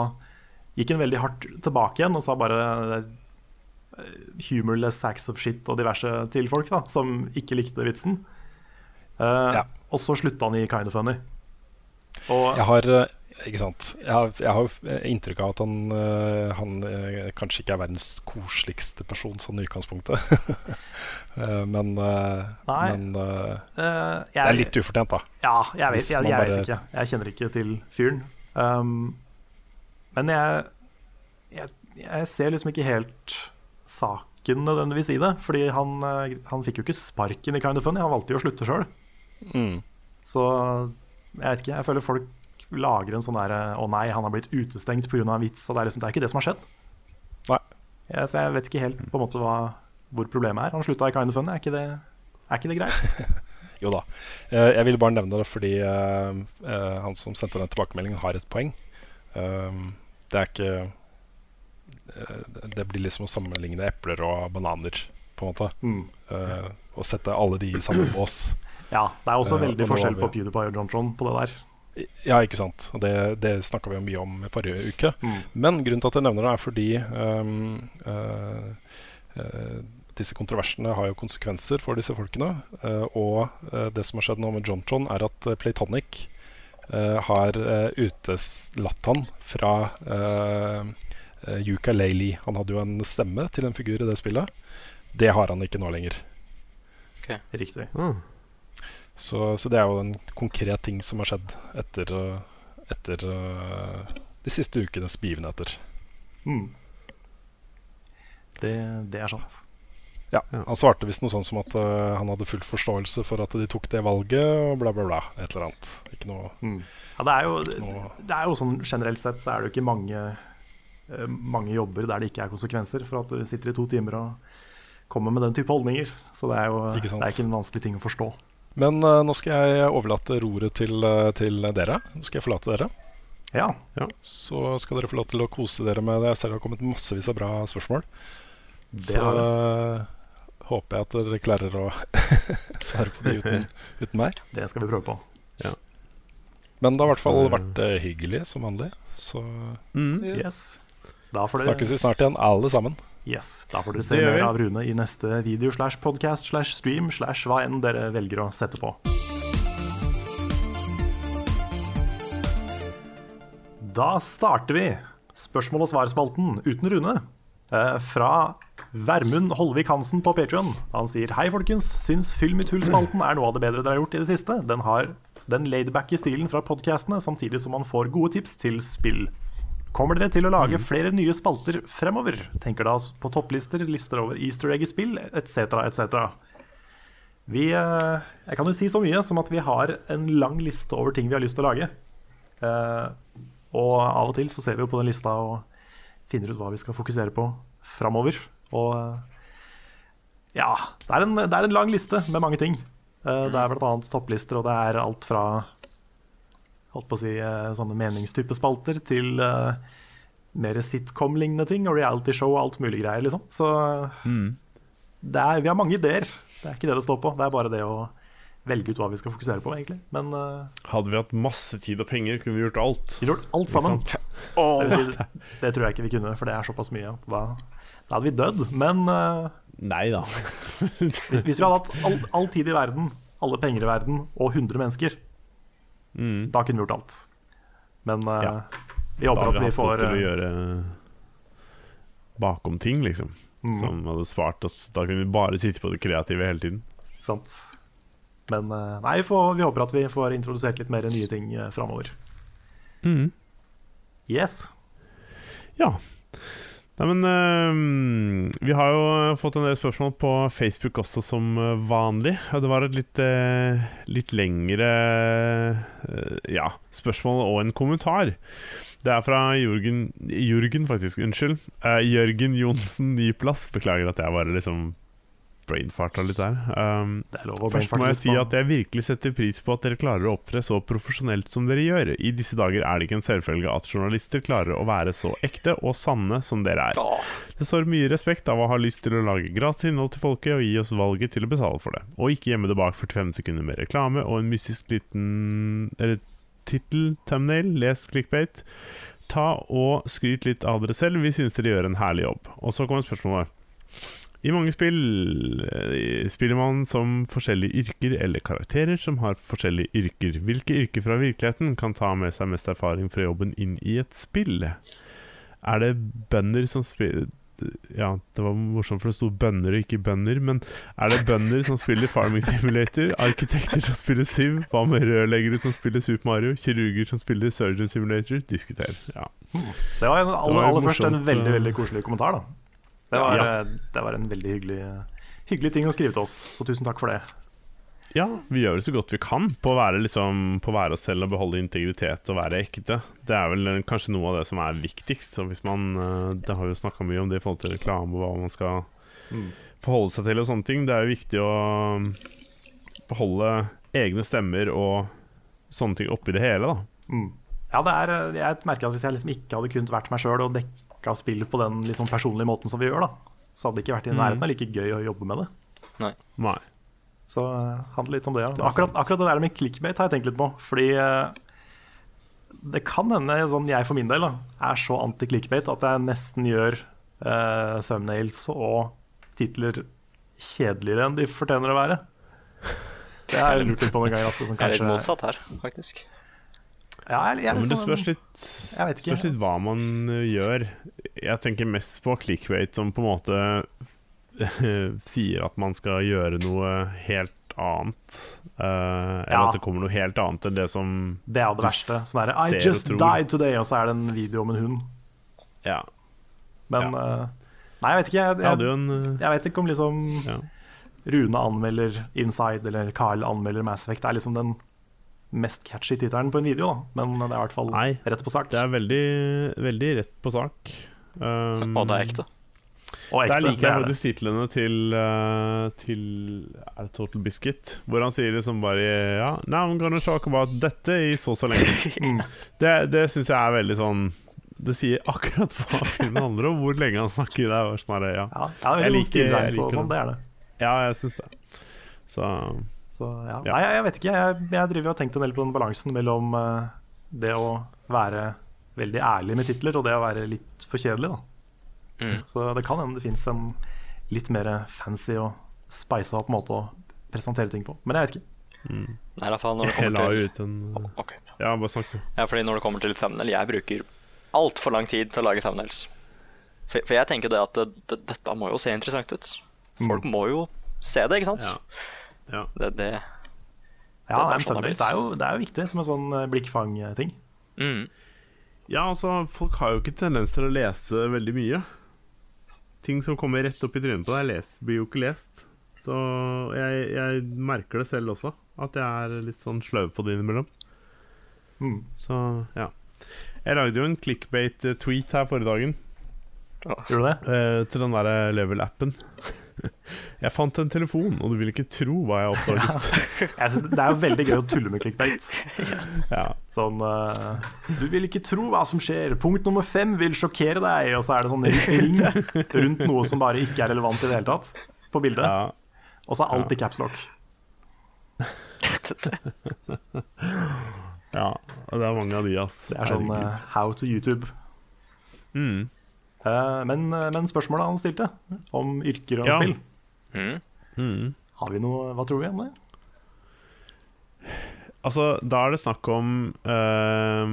gikk han veldig hardt tilbake igjen og sa bare eh, humorless sacks of shit og diverse til folk da, som ikke likte vitsen. Uh, Ja. Og så slutta han i Kind of Funny. Og Jeg har, eh, ikke sant? Jeg har, jeg har jo inntrykk av at han, eh, han eh, kanskje ikke er verdens koseligste person sånn i utgangspunktet. Eh, men eh, men eh, eh, det er litt ufortjent, da. Ja, jeg vet, jeg, jeg, bare... vet ikke. Jeg kjenner ikke til fyren. Um, men jeg, jeg, ser liksom ikke helt saken nødvendigvis i det. Fordi han, eh, han fikk jo ikke sparken i Kind of Funny, han valgte jo å slutte sjøl. Mm. Så jeg vet ikke, jeg føler folk lager en sånn derre Å nei, han har blitt utestengt pga. en vits. Det er liksom, det er ikke det som har skjedd. Nei. Ja, så jeg vet ikke helt på en måte hva, hvor problemet er. Han slutta i Kind of Fun. er ikke det, er ikke det greit? Jo da. Eh, jeg ville bare nevne det fordi eh, eh, han som sendte den tilbakemeldingen, har et poeng. Eh, det er ikke eh, Det blir liksom å sammenligne epler og bananer, på en måte. Mm. Å sette alle de i samme bås. Ja, det er også Eh, veldig forskjell på PewDiePie og JonTron på det der. Ja, ikke sant. Det, det snakka vi jo mye om forrige uke. Mm. Men grunnen til at jeg nevner det, er fordi um, uh, uh, disse kontroversene har jo konsekvenser for disse folkene. Uh, og det som har skjedd nå med Jontron, er at Playtonic har uh, uteslatt han fra uh, ukulele. Han hadde jo en stemme til en figur i det spillet. Det har han ikke nå lenger. Riktig. Ah. Så, så det er jo en konkret ting som har skjedd etter, uh, etter uh, de siste ukenes begivenheter. Mm. Det, det er sant. Ja, Han svarte visst noe sånn som at uh, han hadde full forståelse for at de tok det valget, og bla, bla, bla. Et eller annet. Ikke noe Mm. Ja, det, er jo, noe det er jo sånn generelt sett så er det jo ikke mange, uh, mange jobber der det ikke er konsekvenser for at du sitter i to timer og kommer med den type holdninger. Så det er jo Ikke det er ikke en vanskelig ting å forstå. Men uh, nå skal jeg overlate roret til, uh, til dere. Nå skal jeg forlate dere. Ja. Så skal dere få lov til å kose dere med det. Jeg ser det har kommet massevis av bra spørsmål. Det Så uh, håper jeg at dere klarer å svare på de uten, uten meg. Det skal vi prøve på. Men det har i hvert fall vært uh, hyggelig som vanlig. Så Mm. Yes. Da får snakkes vi snart igjen, alle sammen. Yes, da får dere se mer av Rune i neste video slash podcast slash stream slash hva enn dere velger å sette på. Da starter vi spørsmål- og svarspalten uten Rune. Eh, fra Vermund Holvik Hansen på Patreon. Han sier Hei, folkens. Syns Fyll mitt hull-spalten er noe av det bedre dere har gjort i det siste. Den har den laidbacke stilen fra podkastene, samtidig som man får gode tips til spill. Kommer dere til å lage flere nye spalter fremover? Tenker da på topplister, lister over easter egg i spill, etc., etc. Vi, eh, jeg kan jo si så mye som at vi har en lang liste over ting vi har lyst til å lage. Eh, og av og til så ser vi jo på den lista og finner ut hva vi skal fokusere på framover. Og eh, ja, det er, en, det er en lang liste med mange ting. Det er bl.a. topplister, og det er alt fra holdt på å si, eh, sånne meningstype spalter til uh, mer sitcom-lignende ting og reality-show og alt mulig greier, liksom. Så det er, vi har mange ideer. Det er ikke det det står på. Det er bare det å velge ut hva vi skal fokusere på, egentlig. Men uh, Hadde vi hatt masse tid og penger, kunne vi gjort alt. vi gjort alt sammen. Oh. Det, si, det tror jeg ikke vi kunne, for det er såpass mye at da, da hadde vi dødd. Men uh, Nei da. hvis, hvis vi hadde hatt all, all tid i verden, alle penger i verden og 100 mennesker, Mm. da kunne vi gjort alt. Men uh, Ja. vi håper at vi vi hatt folk får til å eh, gjøre bakom ting, liksom. Mm. Som hadde spart oss. Da kunne vi bare sitte på det kreative hele tiden. Sant. Men eh, nei, vi, får, vi håper at vi får introdusert litt mer nye ting framover. Yes. Ja. Nei, men øhm, Vi har jo fått en del spørsmål på Facebook også, som øh, vanlig. Og det var et litt, øh, litt lengre øh, ja, spørsmål og en kommentar. Det er fra Jørgen, Jørgen faktisk, unnskyld. Uh, Jørgen Johnsen Nyplass. Beklager at jeg bare liksom brainfarta litt der. Um, Først må jeg si at jeg virkelig setter pris på at dere klarer å opptre så profesjonelt som dere gjør. I disse dager er det ikke en selvfølge at journalister klarer å være så ekte og sanne som dere er. Det står mye respekt av å ha lyst til å lage gratis innhold til folket og gi oss valget til å betale for det. Og ikke gjemme det bak 45 sekunder med reklame og en mystisk liten tittel, thumbnail, les clickbait. Ta og skryt litt av dere selv. Vi synes dere gjør en herlig jobb. Og så kommer spørsmålet. I mange spill eh, spiller man som forskjellige yrker eller karakterer som har forskjellige yrker. Hvilke yrker fra virkeligheten kan ta med seg mest erfaring fra jobben inn i et spill? Er det bønder som spiller Ja, det var morsomt, for det sto bønder og ikke bønder. Men er det bønder som spiller Farming Simulator? Arkitekter som spiller Siv? Hva med rørleggere som spiller Super Mario? Kirurger som spiller Surgeon Simulator? Diskuter. Ja. Det var en, aller, Det var aller først en veldig eh. veldig koselig kommentar. da Det var, Ja. eh, det var en veldig hyggelig, hyggelig ting å skrive til oss, så tusen takk for det. Ja, vi gjør det så godt vi kan på å være, liksom, på å være oss selv og beholde integritet og være ekte. Det er vel kanskje noe av det som er viktigst. Så hvis man, eh, Det har vi jo snakka mye om det i forhold til reklame og hva man skal Mm. forholde seg til og sånne ting. Det er jo viktig å beholde egne stemmer og sånne ting oppi det hele, da. Mm. Ja, det er, eh, jeg merker at hvis jeg liksom ikke hadde kunnet vært meg sjøl og dekka spill på den liksom personlige måten som vi gjør, da, så hadde det ikke vært i Mm. nærheten av like gøy å jobbe med det. Nei. Så det handler litt om det. Ja. Er Akkurat, akkurat det der med clickbait har jeg tenkt litt på. Fordi uh, det kan hende sånn jeg for min del da, er så anti-clickbait at jeg nesten gjør uh, thumbnails og titler kjedeligere enn de fortjener å være. Det har jeg lurt litt på noen ganger. At det, sånn, Jeg er litt motsatt her, faktisk. Ja, jeg, jeg, Ja, men det liksom- spørs litt, spørs litt hva man eh, gjør. Jeg tenker mest på clickbait som på en måte sier at man skal gjøre noe helt annet. Uh, eller Ja. at det kommer noe helt annet enn det som Det er det verste. Sånn der, I just died today, og så er det en video om en hund. Ja. Men eh, Nei, jeg vet ikke. Jeg, Jeg en jeg vet ikke om liksom ja. Rune anmelder Inside eller Carl anmelder Mass Effect. Det er liksom den mest catchy tittelen på en video, da. Men det er i hvert fall Nei, rett på sak. Det er veldig, veldig rett på sak. Um, Og det er ekte. Og Der ekte. liker det jeg faktisk titlene til, uh, til Er det Total Biscuit? Hvor han sier liksom bare Ja, now I'm gonna talk about dette i så så lenge. Mm. Det, det syns jeg er veldig sånn Det sier akkurat hva filmen handler om, hvor lenge han snakker. Det er sånn ja. Ja, det er Jeg veldig liker- sånn stilreint jeg og liker sånn. Det er det. ja, jeg syns det. Så Så ja. Ja. Nei, jeg, vet ikke. Jeg, jeg driver og har tenkt en del på den balansen mellom eh, det å være veldig ærlig med titler og det å være litt for kjedelig, da. Mm. Så det kan hende det fins en litt mer fancy og speisa opp måte å presentere ting på. Men jeg vet ikke. Nei, i hvert fall når det jeg la kommer jo til ut en okay. Ja, bare snakk, du. Ja, fordi når det kommer til thumbnail, jeg bruker altfor lang tid til å lage thumbnails. For, for jeg tenker det at det, det, dette må jo se interessant ut. Folk må jo se det, ikke sant? Ja. Ja. Det, det Ja, Det er sånn det er jo, det er jo viktig som en sånn eh, blikkfang-ting. mm. Ja, altså, folk har jo ikke tendens til å lese veldig mye. Ting som kommer rett opp i trynet på deg, blir jo ikke lest. Så jeg, jeg merker det selv også, at jeg er litt sånn sløv på det innimellom. Mm. Så ja. Jeg lagde jo en clickbait-tweet her forrige dagen Gjorde du det? eh, til den der level-appen. jeg fant en telefon, og du vil ikke tro hva jeg oppdaget. Synes det er jo veldig gøy å tulle med clickbait. ja. Sånn uh, Du vil ikke tro hva som skjer. Punkt nummer fem vil sjokkere deg. Og så er det sånn ring rundt noe som bare ikke er relevant i det hele tatt, på bildet. ja. Og så er alt i capslock. Ja, og det er mange av de, ass. Det er sånn eh, how to YouTube. mm. Eh, men, men spørsmålet han stilte, om yrker og Ja. spill, Mm. Mm. har vi noe Hva tror vi om det? Altså, da er det snakk om uh,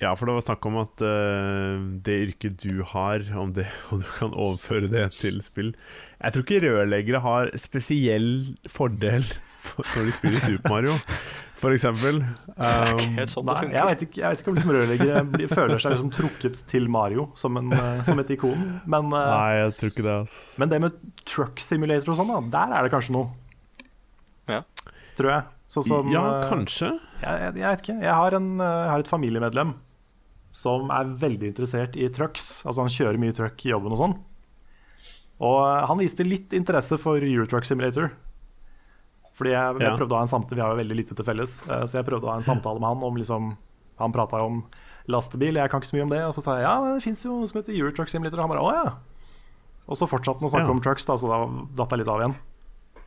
Ja, for det var snakk om at uh, det yrket du har, om, det, om du kan overføre det til spill Jeg tror ikke rørleggere har spesiell fordel for, når de spiller Super Mario, for eksempel. Um, Helt sånn det Nei, funker. jeg, vet ikke, jeg vet ikke om liksom rørleggere føler seg liksom trukket til Mario som, en, eh, som et ikon. Men, eh, nei, jeg tror ikke det, ass. men det med truck simulator og sånn, da, der er det kanskje noe. Ja. Tror jeg. Sånn som ja, eh, kanskje. Jeg, jeg, jeg vet ikke. Jeg har, en, jeg har et familiemedlem som er veldig interessert i trucks. Altså Han kjører mye truck i jobben og sånn. Og han viste litt interesse for Eurotruck Simulator. Fordi jeg, jeg prøvde å ha en samtale Vi har jo veldig lite til felles. eh, Så jeg prøvde å ha en samtale med han om liksom Han prata om lastebil, jeg kan ikke så mye om det. Og så sa jeg ja, det fins jo noe som heter Eurotruck Simulator. Og han bare å ja. Og så fortsatte han å snakke Ja. om trucks, da, så da datt jeg litt av igjen.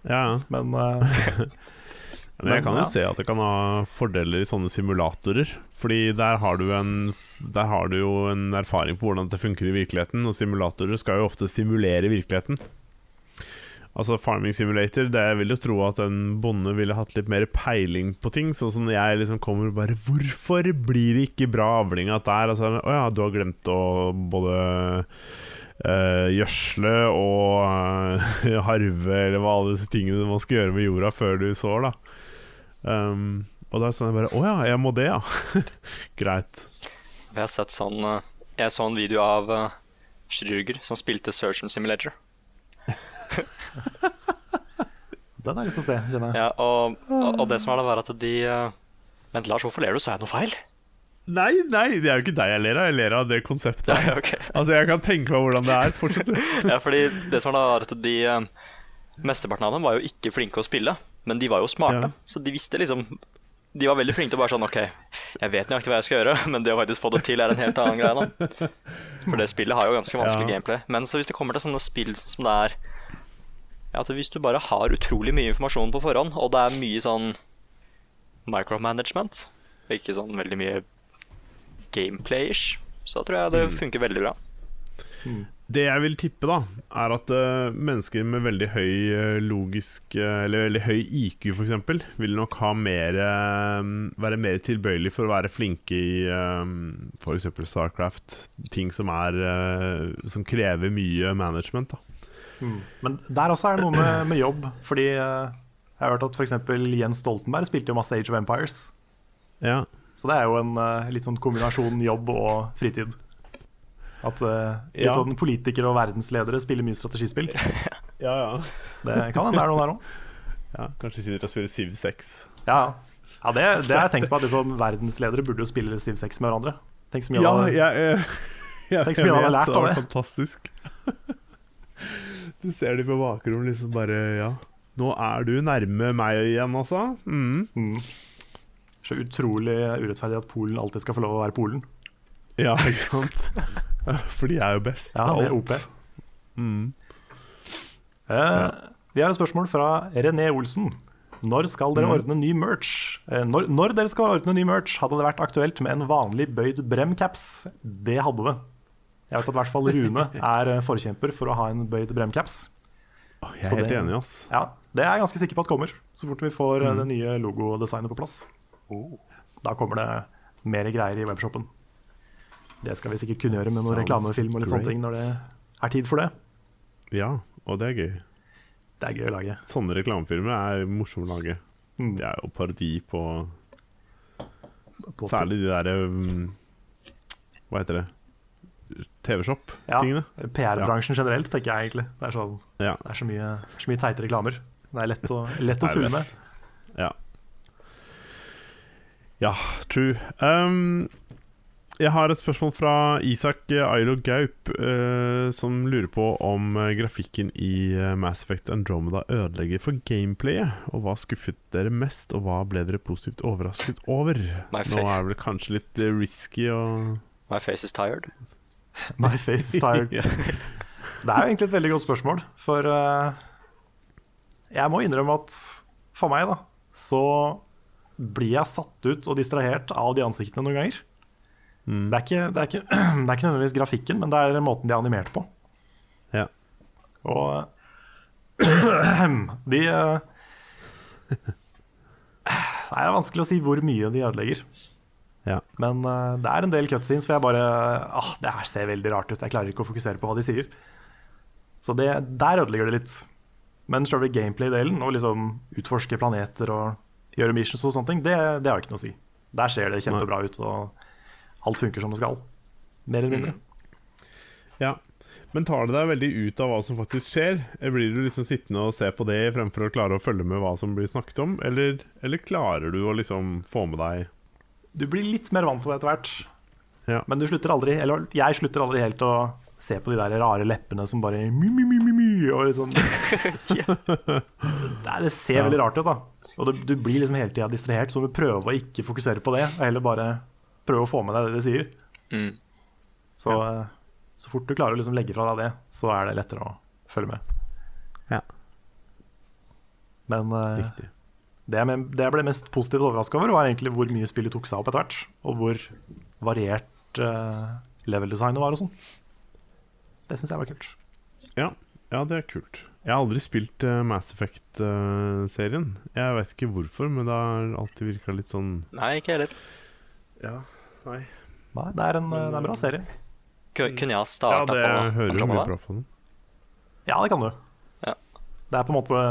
Ja. Men eh, Men jeg kan jo ja. se at det kan ha fordeler i sånne simulatorer. Fordi der har du en Der har du jo en erfaring på hvordan det funker i virkeligheten. Og simulatorer skal jo ofte simulere virkeligheten. Altså Farming Simulator, det jeg vil jo tro at en bonde ville hatt litt mer peiling på ting. Sånn som jeg liksom kommer og bare Hvorfor blir det ikke bra avling av dette her? Altså, å ja, du har glemt å både eh, gjødsle og eh, harve, eller hva alle disse tingene man skal gjøre med jorda før du sår, da. Um, og da er det sånn jeg bare Å ja, jeg må det, ja. Greit. Jeg har sett sånn eh, Jeg så en video av Schröger som spilte Surgeon Simulator. Den har jeg lyst til å se. kjenner jeg. Ja, og, og, og det som er det, er at de uh, Vent, Lars, hvorfor ler du? Så jeg noe feil? Nei, nei, det er jo ikke deg jeg ler av. Jeg ler av det konseptet. Ja, okay. Altså, jeg kan tenke meg hvordan det er. Fortsett. Ja, fordi det som er da, er at de uh, Mesteparten av dem var jo ikke flinke å spille, men de var jo smarte. Ja. Så de visste liksom De var veldig flinke til å bare sånn OK, jeg vet nøyaktig hva jeg skal gjøre, men det å faktisk få det til er en helt annen greie, da. For det spillet har jo ganske vanskelig Ja. gameplay. Men så hvis det kommer til sånne spill som det er at Hvis du bare har utrolig mye informasjon på forhånd, og det er mye sånn micromanagement, ikke sånn veldig mye gameplay-ish, så tror jeg det funker veldig bra. Det jeg vil tippe, da, er at uh, mennesker med veldig høy uh, logisk uh, Eller veldig høy IQ, f.eks., vil nok ha mer være mer tilbøyelig for å være flinke i uh, f.eks. Starcraft. Ting som er Som krever mye management. da Men der også er det noe med, med jobb. Fordi eh, jeg har hørt at f.eks. Jens Stoltenberg spilte jo masse Age of Empires. Ja, Så det er jo en eh, litt sånn kombinasjon jobb og fritid. At uh, Ja. sånn politikere og verdensledere spiller mye strategispill. ja, ja. Det kan hende det er noe der òg. ja Kanskje sitter og spiller 7-6 Ja, ja det, det har jeg tenkt på. At liksom, verdensledere burde jo spille 7-6 med hverandre. Tenk så mye Ja, av det. jeg, eh, jeg, Tenk så mye han har vet, av det Det var det. Fantastisk. Du ser de på bakrommet liksom bare Ja, nå er du nærme meg igjen, altså. Mm. Så utrolig urettferdig at Polen alltid skal få lov å være Polen. Ja, ikke sant? For de er jo best. Ja, det er. OP. Mm. Eh, vi har et spørsmål fra René Olsen. Når skal dere ordne ny merch? Eh, når, når dere skal ordne ny merch, hadde det vært aktuelt med en vanlig bøyd Brem-caps? Det hadde det. Jeg vet at i hvert fall Rune er eh, forkjemper for å ha en bøyd bremcaps. Oh, Jeg er helt det- enig, ass. Ja, det er jeg ganske sikker på at kommer, så fort vi får mm. det nye logodesignet på plass. Da kommer det mer greier i webshopen. Det skal vi sikkert kunngjøre med noen reklamefilm og litt sånne ting når det er tid for det. Ja, og det er gøy. Det er gøy å lage. Sånne reklamefilmer er morsomme å lage. Mm. Det er jo parodi på På- Særlig de derre um, Hva heter det? Ja, TV-shop-tingene. PR-bransjen generelt, tenker jeg egentlig. Det er, sånn, Ja. det er så, mye, så mye teite reklamer. Det er lett å, lett å sule med. Ja. ja, true. Um, jeg har et spørsmål fra Isak Ailo Gaup, eh, som lurer på om eh, grafikken i eh, Mass Effect Andromeda ødelegger for gameplayet. Og hva skuffet dere mest, og hva ble dere positivt overrasket over? Nå er det vel kanskje litt eh, risky å My face is tired. My face is tired. Det er jo egentlig et veldig godt spørsmål, for uh, jeg må innrømme at for meg, da, så blir jeg satt ut og distrahert av de ansiktene noen ganger. Det, er ikke, det, er ikke, det er ikke nødvendigvis grafikken, men det er måten de er animert på. Ja. Og de uh, Det er vanskelig å si hvor mye de ødelegger. Ja. Men uh, det er en del cutscenes for jeg bare ah, Det her ser veldig rart ut. Jeg klarer ikke å fokusere på hva de sier. Så det, der ødelegger det litt. Men selve gameplay-delen, å liksom utforske planeter og gjøre missions og sånne ting, det, det har ikke noe å si. Der ser det kjempebra ut, og alt funker som det skal. Mer eller mindre. Ja. Men tar det deg veldig ut av hva som faktisk skjer? Blir du liksom sittende og se på det fremfor å klare å følge med hva som blir snakket om? Eller, eller klarer du å liksom få med deg Du blir litt mer vant til det etter hvert. Ja. Men du slutter aldri, eller jeg slutter aldri helt å se på de der rare leppene som bare my, my, my, my, my, og liksom det, Det ser Ja. veldig rart ut, da. Og du, du blir liksom hele tida distrahert, så du prøver å ikke fokusere på det, og heller bare prøve å få med deg det de sier. Mm. Så, ja. så fort du klarer å liksom legge fra deg det, så er det lettere å følge med. Ja. Men eh, Riktig. Det jeg, det jeg ble mest positivt overraska over, var egentlig hvor mye spillet tok seg opp etter hvert. Og hvor variert uh, level-designet var og sånn. Det syns jeg var kult. Ja, ja, det er kult. Jeg har aldri spilt uh, Mass Effect-serien. jeg vet ikke hvorfor, men det har alltid virka litt sånn Nei, ikke heller. Ja, nei. Nei, det er en, eh, det er en bra serie. Ku- Kunne jeg ha Ja, starta det hører jo mye bra på den. Ja, det kan du. Ja. Det er på en måte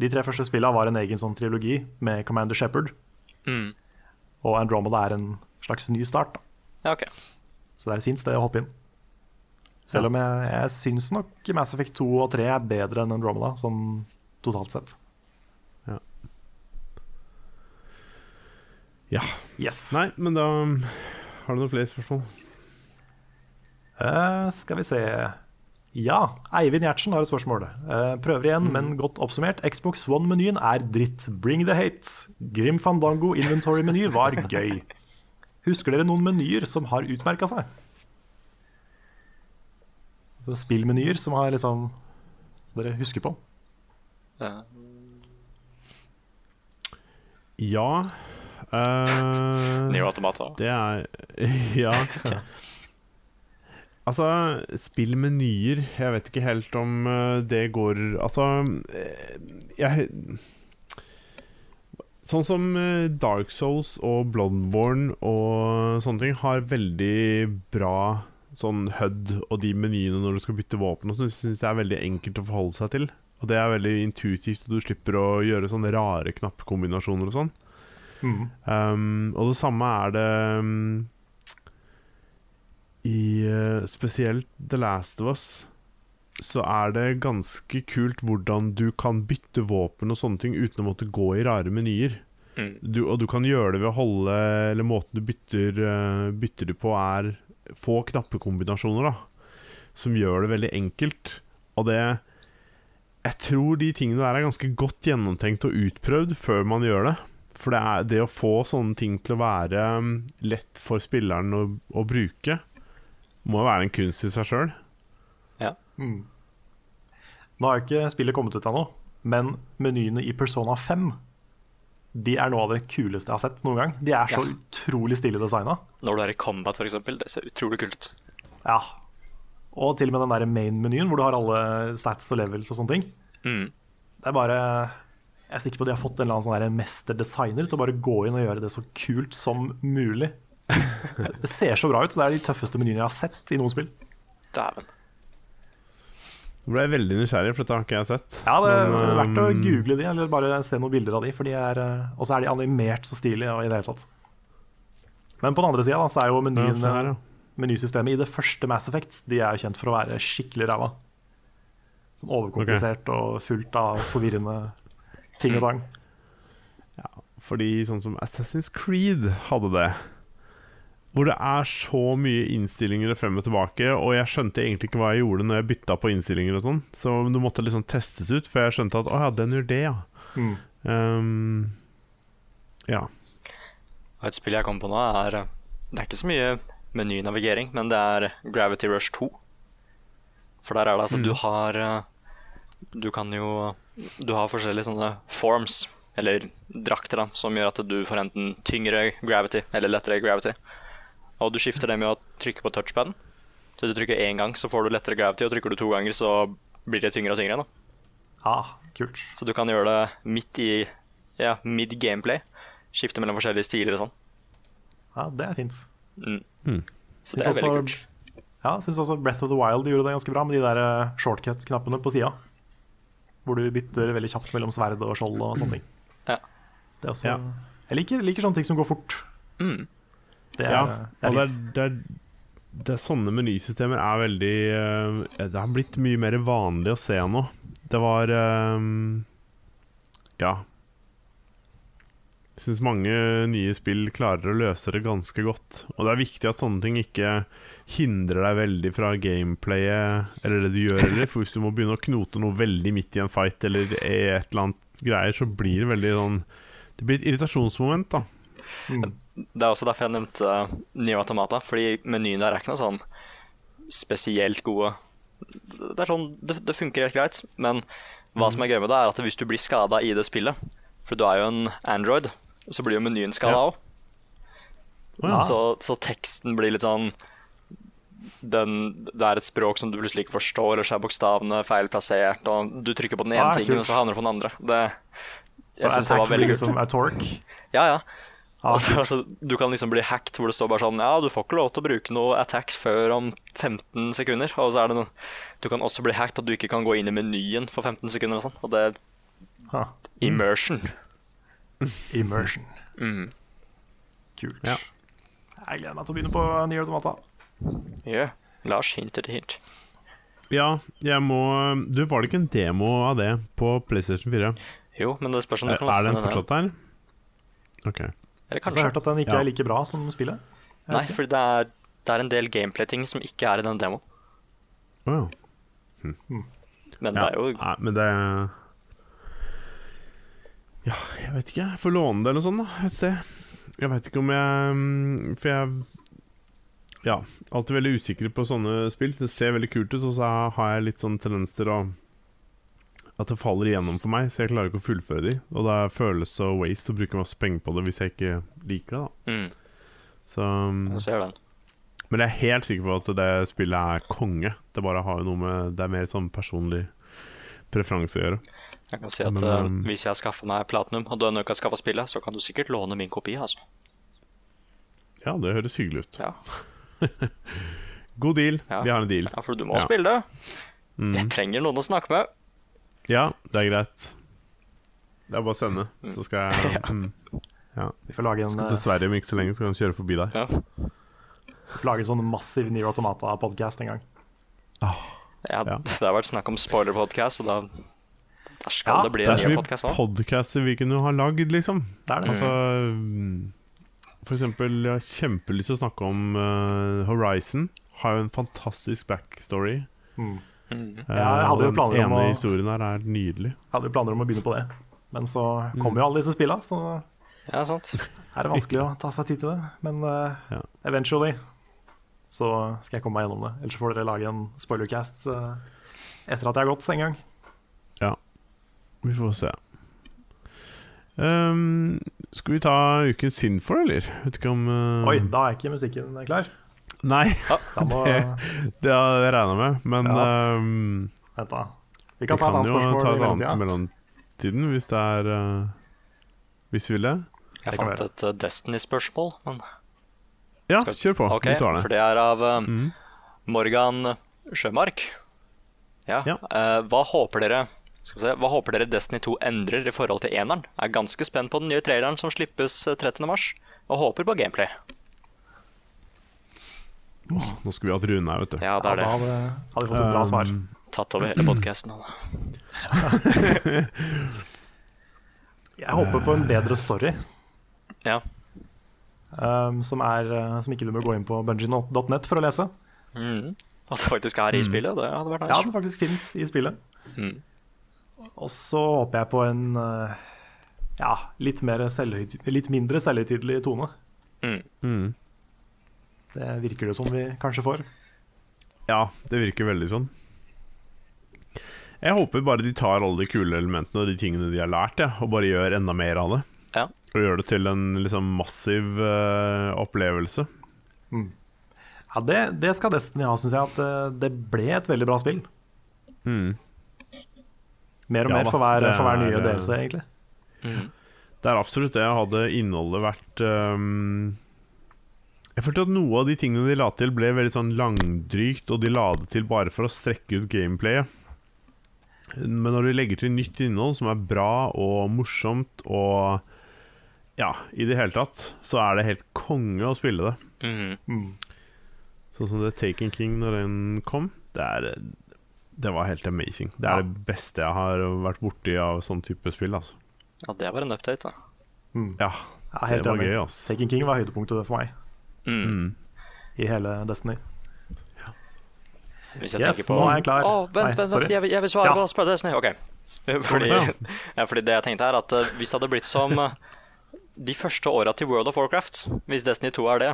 De tre første spillene var en egen sånn trilogi med Commander Shepherd. Mm. Og Andromeda er en slags ny start. Da. Ja, okay. Så det er et fint sted å hoppe inn. Selv om jeg, jeg syns nok Mass Effect 2 og 3 er bedre enn Andromeda, sånn totalt sett. Ja. Yes. Nei, men da Har du noen flere spørsmål? Uh, skal vi se Ja, Eivind Gjertsen har et spørsmål. Uh, prøver igjen, men godt oppsummert. Xbox One-menyen er dritt. Bring the hate. Grim Fandango inventory-meny var gøy. Husker dere noen menyer som har utmerka seg? Altså spillmenyer som har liksom Som dere husker på? Ja. Ja uh, Neo Automata. Det er Ja. Altså, spillmenyer Jeg vet ikke helt om eh, det går Altså eh, Jeg Sånn som eh, Dark Souls og Bloodborne og sånne ting har veldig bra sånn HUD og de menyene når du skal bytte våpen, og sånn, syns jeg er veldig enkelt å forholde seg til. Og det er veldig intuitivt, og du slipper å gjøre sånne rare knappkombinasjoner og sånn. Um, og det samme er det um, i eh, spesielt The Last of Us. Så er det ganske kult hvordan du kan bytte våpen og sånne ting uten å måtte gå i rare menyer. Mm. Du, og du kan gjøre det ved å holde Eller måten du bytter, eh, bytter det på, er få knappekombinasjoner, da. Som gjør det veldig enkelt. Og det Jeg tror de tingene der er ganske godt gjennomtenkt og utprøvd før man gjør det. For det, er, det å få sånne ting til å være mm, lett for spilleren å, å bruke, må jo være en kunst i seg sjøl. Mm. Nå har ikke spillet kommet ut ennå, men menyene i Persona 5 De er noe av det kuleste jeg har sett noen gang. De er så Ja. utrolig stilig designa. Når du er i combat, for eksempel, det ser utrolig kult ut. Ja. Og til og med den der main-menyen hvor du har alle stats og levels og sånne ting. Mm. Det er bare Jeg er sikker på at de har fått en eller annen sånn mesterdesigner til å bare gå inn og gjøre det så kult som mulig. Det ser så bra ut. Det er de tøffeste menyene jeg har sett i noen spill. Dæven. Nå ble jeg veldig nysgjerrig, for dette har ikke jeg sett. Ja, det er Men, verdt å um, google de, eller bare se noen bilder av de. For de er, eh, og så er de animert så stilig og i det hele tatt. Men på den andre sida så er jo menyen, se her, ja. menysystemet i det første Mass Effect De er jo kjent for å være skikkelig ræva. Sånn overkomplisert og fullt av forvirrende ting og tang. Fordi sånn som Assassin's Creed hadde det. Hvor det er så mye innstillinger frem og tilbake, og jeg skjønte egentlig ikke hva jeg gjorde når jeg bytta på innstillinger og sånn. Så det måtte liksom testes ut før jeg skjønte at å ja, den gjør det, ja. Mm. Um, ja. Og et spill jeg kom på nå, er Det er ikke så mye menynavigering, men det er Gravity Rush 2. For der er det at du har Du kan jo Du har forskjellige sånne forms, eller drakter, da, som gjør at du får enten tyngre gravity eller lettere gravity. Og du skifter det med å trykke på touchpaden. Så du trykker én gang, så får du lettere gravity, og trykker du to ganger, så blir det tyngre og tyngre. da. Ja, kult. Så du kan gjøre det midt i ja, mid gameplay. Skifte mellom forskjellige stiler og sånn. Ja, det er fint. Mm. Mm. Så det er også, veldig kult. Ja, jeg syns også Breath of the Wild gjorde det ganske bra med de der eh, shortcut-knappene på sida. Hvor du bytter veldig kjapt mellom sverd og skjold og sånne ting. Ja. Det er også, Ja. Jeg liker, liker sånne ting som går fort. Mm. Det er, ja. det er Og det er, det, er, det er sånne menysystemer er veldig eh, Det har blitt mye mer vanlig å se nå. Det var um, Ja. Jeg syns mange nye spill klarer å løse det ganske godt. Og det er viktig at sånne ting ikke hindrer deg veldig fra gameplayet eller det du gjør Eller, For hvis du må begynne å knote noe veldig midt i en fight eller i et eller annet greier, så blir det veldig sånn Det blir et irritasjonsmoment, da. Det er også derfor jeg nevnte uh, Neo Automata, fordi menyen der er ikke noe sånn spesielt gode. Det er sånn, det, det funker helt greit, men hva som er gøy med det, er at hvis du blir skada i det spillet For du er jo en Android, så blir jo menyen skada Ja. òg. ja. Så, så teksten blir litt sånn den, Det er et språk som du plutselig ikke forstår, og så er bokstavene feil plassert, og du trykker på den ene Ah, tingen, og så havner du på den andre. Det, jeg syns det var veldig kult. liksom. Ja, ja. Altså, du kan liksom bli hacked hvor det står bare sånn Ja, du får ikke lov til å bruke noe attack før om 15 sekunder. Og så er det noe Du kan også bli hacked at du ikke kan gå inn i menyen for 15 sekunder og sånn. Og det er ah, immersion. immersion. Mm. Kult. Ja. Jeg gleder meg til å begynne på Nier Automata. Ja. Lars hinter til hint. ja, jeg må Du, var det ikke en demo av det på PlayStation 4? Jo, men det spørs om du Er, kan er laste den den fortsatt der? Ok. Eller kanskje. jeg har hørt at den ikke Ja. er like bra som spillet. Nei, for det er, det er en del gameplay-ting som ikke er i den demoen. Oh, ja. Men ja. det er jo Nei, men det Ja, jeg vet ikke. Jeg får låne det eller noe sånt, da. Et sted. Jeg vet ikke om jeg mm, For jeg Ja, alltid veldig usikker på sånne spill. Det ser veldig kult ut, og så har jeg litt sånn tendens til å At det faller igjennom for meg, så jeg klarer ikke å fullføre de. Og det føles så waste å bruke masse penger på det hvis jeg ikke liker det, da. mm, Så mm, Jeg ser den. Men jeg er helt sikker på at det spillet er konge. Det bare har jo noe med Det er mer sånn personlig preferanse å gjøre. Jeg kan si at Men, eh, um, hvis jeg skaffer meg platinum, og du ennå ikke har skaffa spillet, så kan du sikkert låne min kopi, altså. Ja, det høres hyggelig ut. Ja, God deal. Ja. Vi har en deal. ja for du må Ja. spille det. Mm. Jeg trenger noen å snakke med. Ja, det er greit. Det er bare å sende, så skal jeg mm. Vi får lage en, Skal eh, til Sverige om ikke så lenge, så kan jeg kjøre forbi der. Ja. vi får lage en sånn massiv Nier Automata-podkast en gang. Ja, Ja. Det har vært snakk om spoiler-podkast, og da der skal Ja, det bli Det en er så ny mye podkaster òg. podcaster vi kunne ha lagd, liksom. Det er det. Altså mm, For eksempel, jeg har kjempelyst til å snakke om uh, Horizon. Har jo en fantastisk backstory. Mm. Mm. Eh, jeg hadde jo planer om å- historien her er nydelig. Jeg hadde jo planer om å begynne på det, men så kommer kom jo alle disse spilla, så Ja, sant. er det vanskelig å ta seg tid til det. Men uh, Ja. eventually så skal jeg komme meg gjennom det. Ellers får dere lage en spoilercast uh, etter at jeg har gått en gang. Ja. Vi får se. Um, skal vi ta ukens Sinfor, eller? Vet ikke om uh... Oi, da er ikke musikken klar. Nei, ja, må det, det har jeg regna med. Men Ja. um, Vent, da. Vi vi kan ta kan et jo ta et annet i mellomtiden, hvis det er uh, Hvis vi vil det. Jeg Det fant et uh, Destiny-spørsmål. men- Ja, Skal- kjør på. Okay, hvis du har det. for det er av uh, mm. Morgan Sjømark. Ja. Ja. hva håper dere skal vi se, Hva håper dere Destiny 2 endrer i forhold til eneren? Er ganske spent på den nye traileren som slippes eh, 30. mars, og håper på gameplay. Åh, nå skulle vi hatt Rune her, vet du. Ja, det Ja, er da det. hadde, hadde vi fått et bra svar. Um, Tatt over hele podkasten. Jeg håper på en bedre story, Ja. um, som, er, uh, som ikke du må gå inn på bungee.net for å lese. Mm. At det faktisk er i spillet, det hadde vært Ja, det den faktisk fins i spillet. Mm. Og så håper jeg på en uh, ja, litt, litt mindre selvhøytidelig tone. Mhm. mm. Det virker det som vi kanskje får. Ja, det virker veldig sånn. Jeg håper bare de tar alle de kule elementene og de tingene de har lært, ja, og bare gjør enda mer av det. Ja. Og gjør det til en liksom massiv uh, opplevelse. Ja, det, det skal Destiny ha, syns jeg. At uh, det ble et veldig bra spill. Mm. Mer og Ja mer for hver, for hver nye er, DLC, egentlig. Mm. Det er absolutt det. Hadde innholdet vært ehm, Jeg følte at noe av de tingene de la til, ble veldig sånn langdrygt, og de la det til bare for å strekke ut gameplayet. Men når de legger til nytt innhold som er bra og morsomt og Ja, i det hele tatt, så er det helt konge å spille det. Mhm. Sånn som det Taken King når den kom. Det, er, det var helt amazing. Det er Ja. det beste jeg har vært borti av sånn type spill. Altså. Ja, det var en update, da. Ja, Ja, helt det var enig. gøy, Altså. Taken King var høydepunktet for meg. Mm. i hele Destiny. Hvis jeg Yes, tenker på nå er jeg klar. Å, vent, Nei, vent, vent, sorry. jeg, vil- jeg vil svare Ja. på Destiny. Ok. Fordi, Ja. ja, fordi det jeg tenkte er at eh, hvis det hadde blitt som eh, de første åra til World of Warcraft, hvis Destiny 2 er det,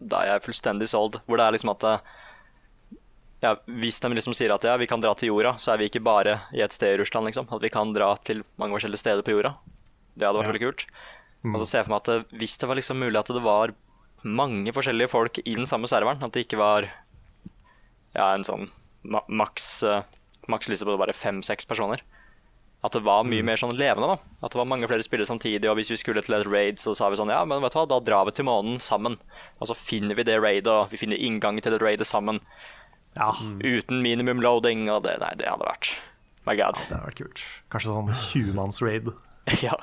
da er jeg fullstendig sold. Hvor det er liksom at eh, ja, Hvis de liksom sier at ja, vi kan dra til jorda, så er vi ikke bare i et sted i Russland, liksom. At vi kan dra til mange forskjellige steder på jorda. Det hadde vært veldig kult. Og så ser jeg for meg at hvis det var liksom mulig at det var mange forskjellige folk i den samme serveren, at det ikke var ja, en sånn ma maks uh, liste på bare fem-seks personer. At det var mye mer sånn levende. da At det var mange flere spillere samtidig. Og hvis vi skulle til et raid, så sa vi sånn Ja, men vet du hva, da drar vi til månen sammen. Og så finner vi det raidet, og vi finner inngangen til det raidet sammen. Ja, Uten minimum loading. Og det, nei, det hadde vært My god. det hadde vært kult. Kanskje sånn 20-manns-raid. Ja.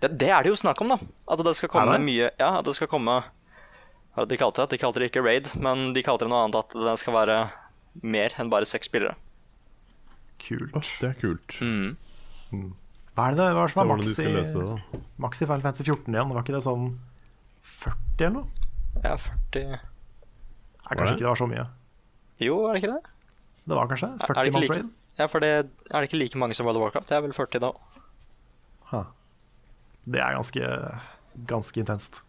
Det, det er det jo snakk om, da. At det skal komme det? mye Ja, at det skal komme Hva de kalte det? De kalte det ikke raid, men de kalte det noe annet. At det skal være mer enn bare seks spillere. Kult. Oh, det er kult. Mm. Hva er det, det var som de maks i, løse maks i Final Fantasy 14 igjen? Var ikke det sånn 40 eller noe? Ja, 40 Nei, kanskje det? ikke det var så mye. Jo, er det ikke det? Det var kanskje Er- er det ikke 40 manns like- raid? Ja, for det er det ikke like mange som World of Warcraft. Det er vel 40 da. Ha. Det er ganske, ganske intenst.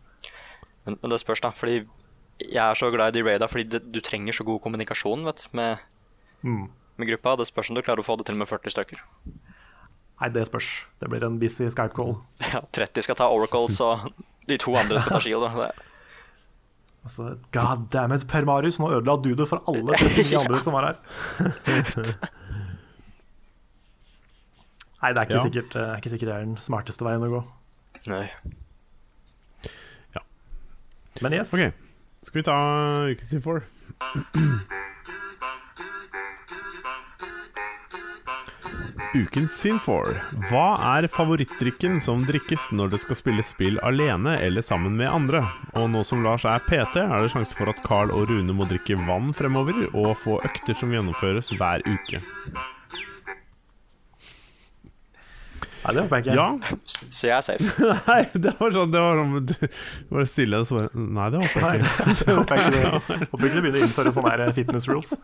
Men, men det spørs, da. Fordi jeg er så glad i Derada fordi det, du trenger så god kommunikasjon vet, med, Mm. med gruppa. Det spørs om du klarer å få det til med 40 stykker. Nei, det spørs. Det blir en busy Skype-call. Ja, 30 skal ta Oracles, og de to andre skal ta Shield. Altså, God damn it, Per Marius, nå ødela du det for alle 39 andre som var her. Nei, det er ikke, Ja. sikkert, er ikke sikkert det er den smarteste veien å gå. Nei. Men yes. Ok, skal vi ta ukens Uken Ukens Sinfor. Hva er favorittdrikken som drikkes når det skal spilles spill alene eller sammen med andre? Og nå som Lars er PT, er det sjanse for at Carl og Rune må drikke vann fremover, og få økter som gjennomføres hver uke. Nei, det håper jeg ikke. Ja? Så jeg er safe. Nei, det var sånn Det var sånn du Bare stille og så bare Nei, det håper jeg ikke. det håper jeg ikke håper ikke du begynner å innføre sånne her fitness rules.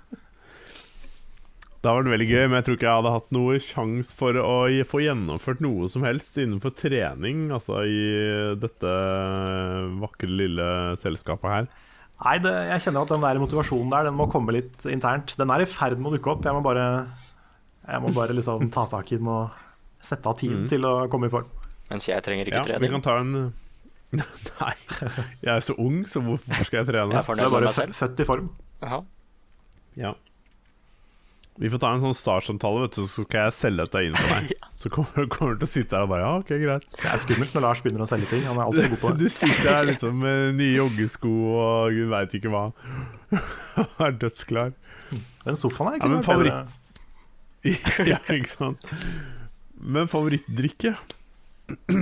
Det har vært veldig gøy, men jeg tror ikke jeg hadde hatt noe sjanse for å få gjennomført noe som helst innenfor trening, altså i dette vakre lille selskapet her. Nei, det, jeg kjenner at den der motivasjonen der, den må komme litt internt. Den er i ferd med å dukke opp. Jeg må bare, jeg må bare liksom ta tak i den og sette av tid til å komme i form. Mens jeg trenger ikke Ja, vi kan ta en Nei, jeg er så ung, så hvorfor skal jeg trene? Jeg er Du er bare meg selv. født i form. Aha. Ja. Vi får ta en sånn startsamtale, vet du, så skal jeg selge dette inn for deg. Så kommer kommer du til å sitte her og bare Ja, ok, greit. Det er skummelt når Lars begynner å selge ting. Han er alltid god på det. Du sitter her liksom med nye joggesko og gud veit ikke hva. Er dødsklar. Den sofaen er ikke Ja, men favoritt Ja, ikke sant. Men favorittdrikke?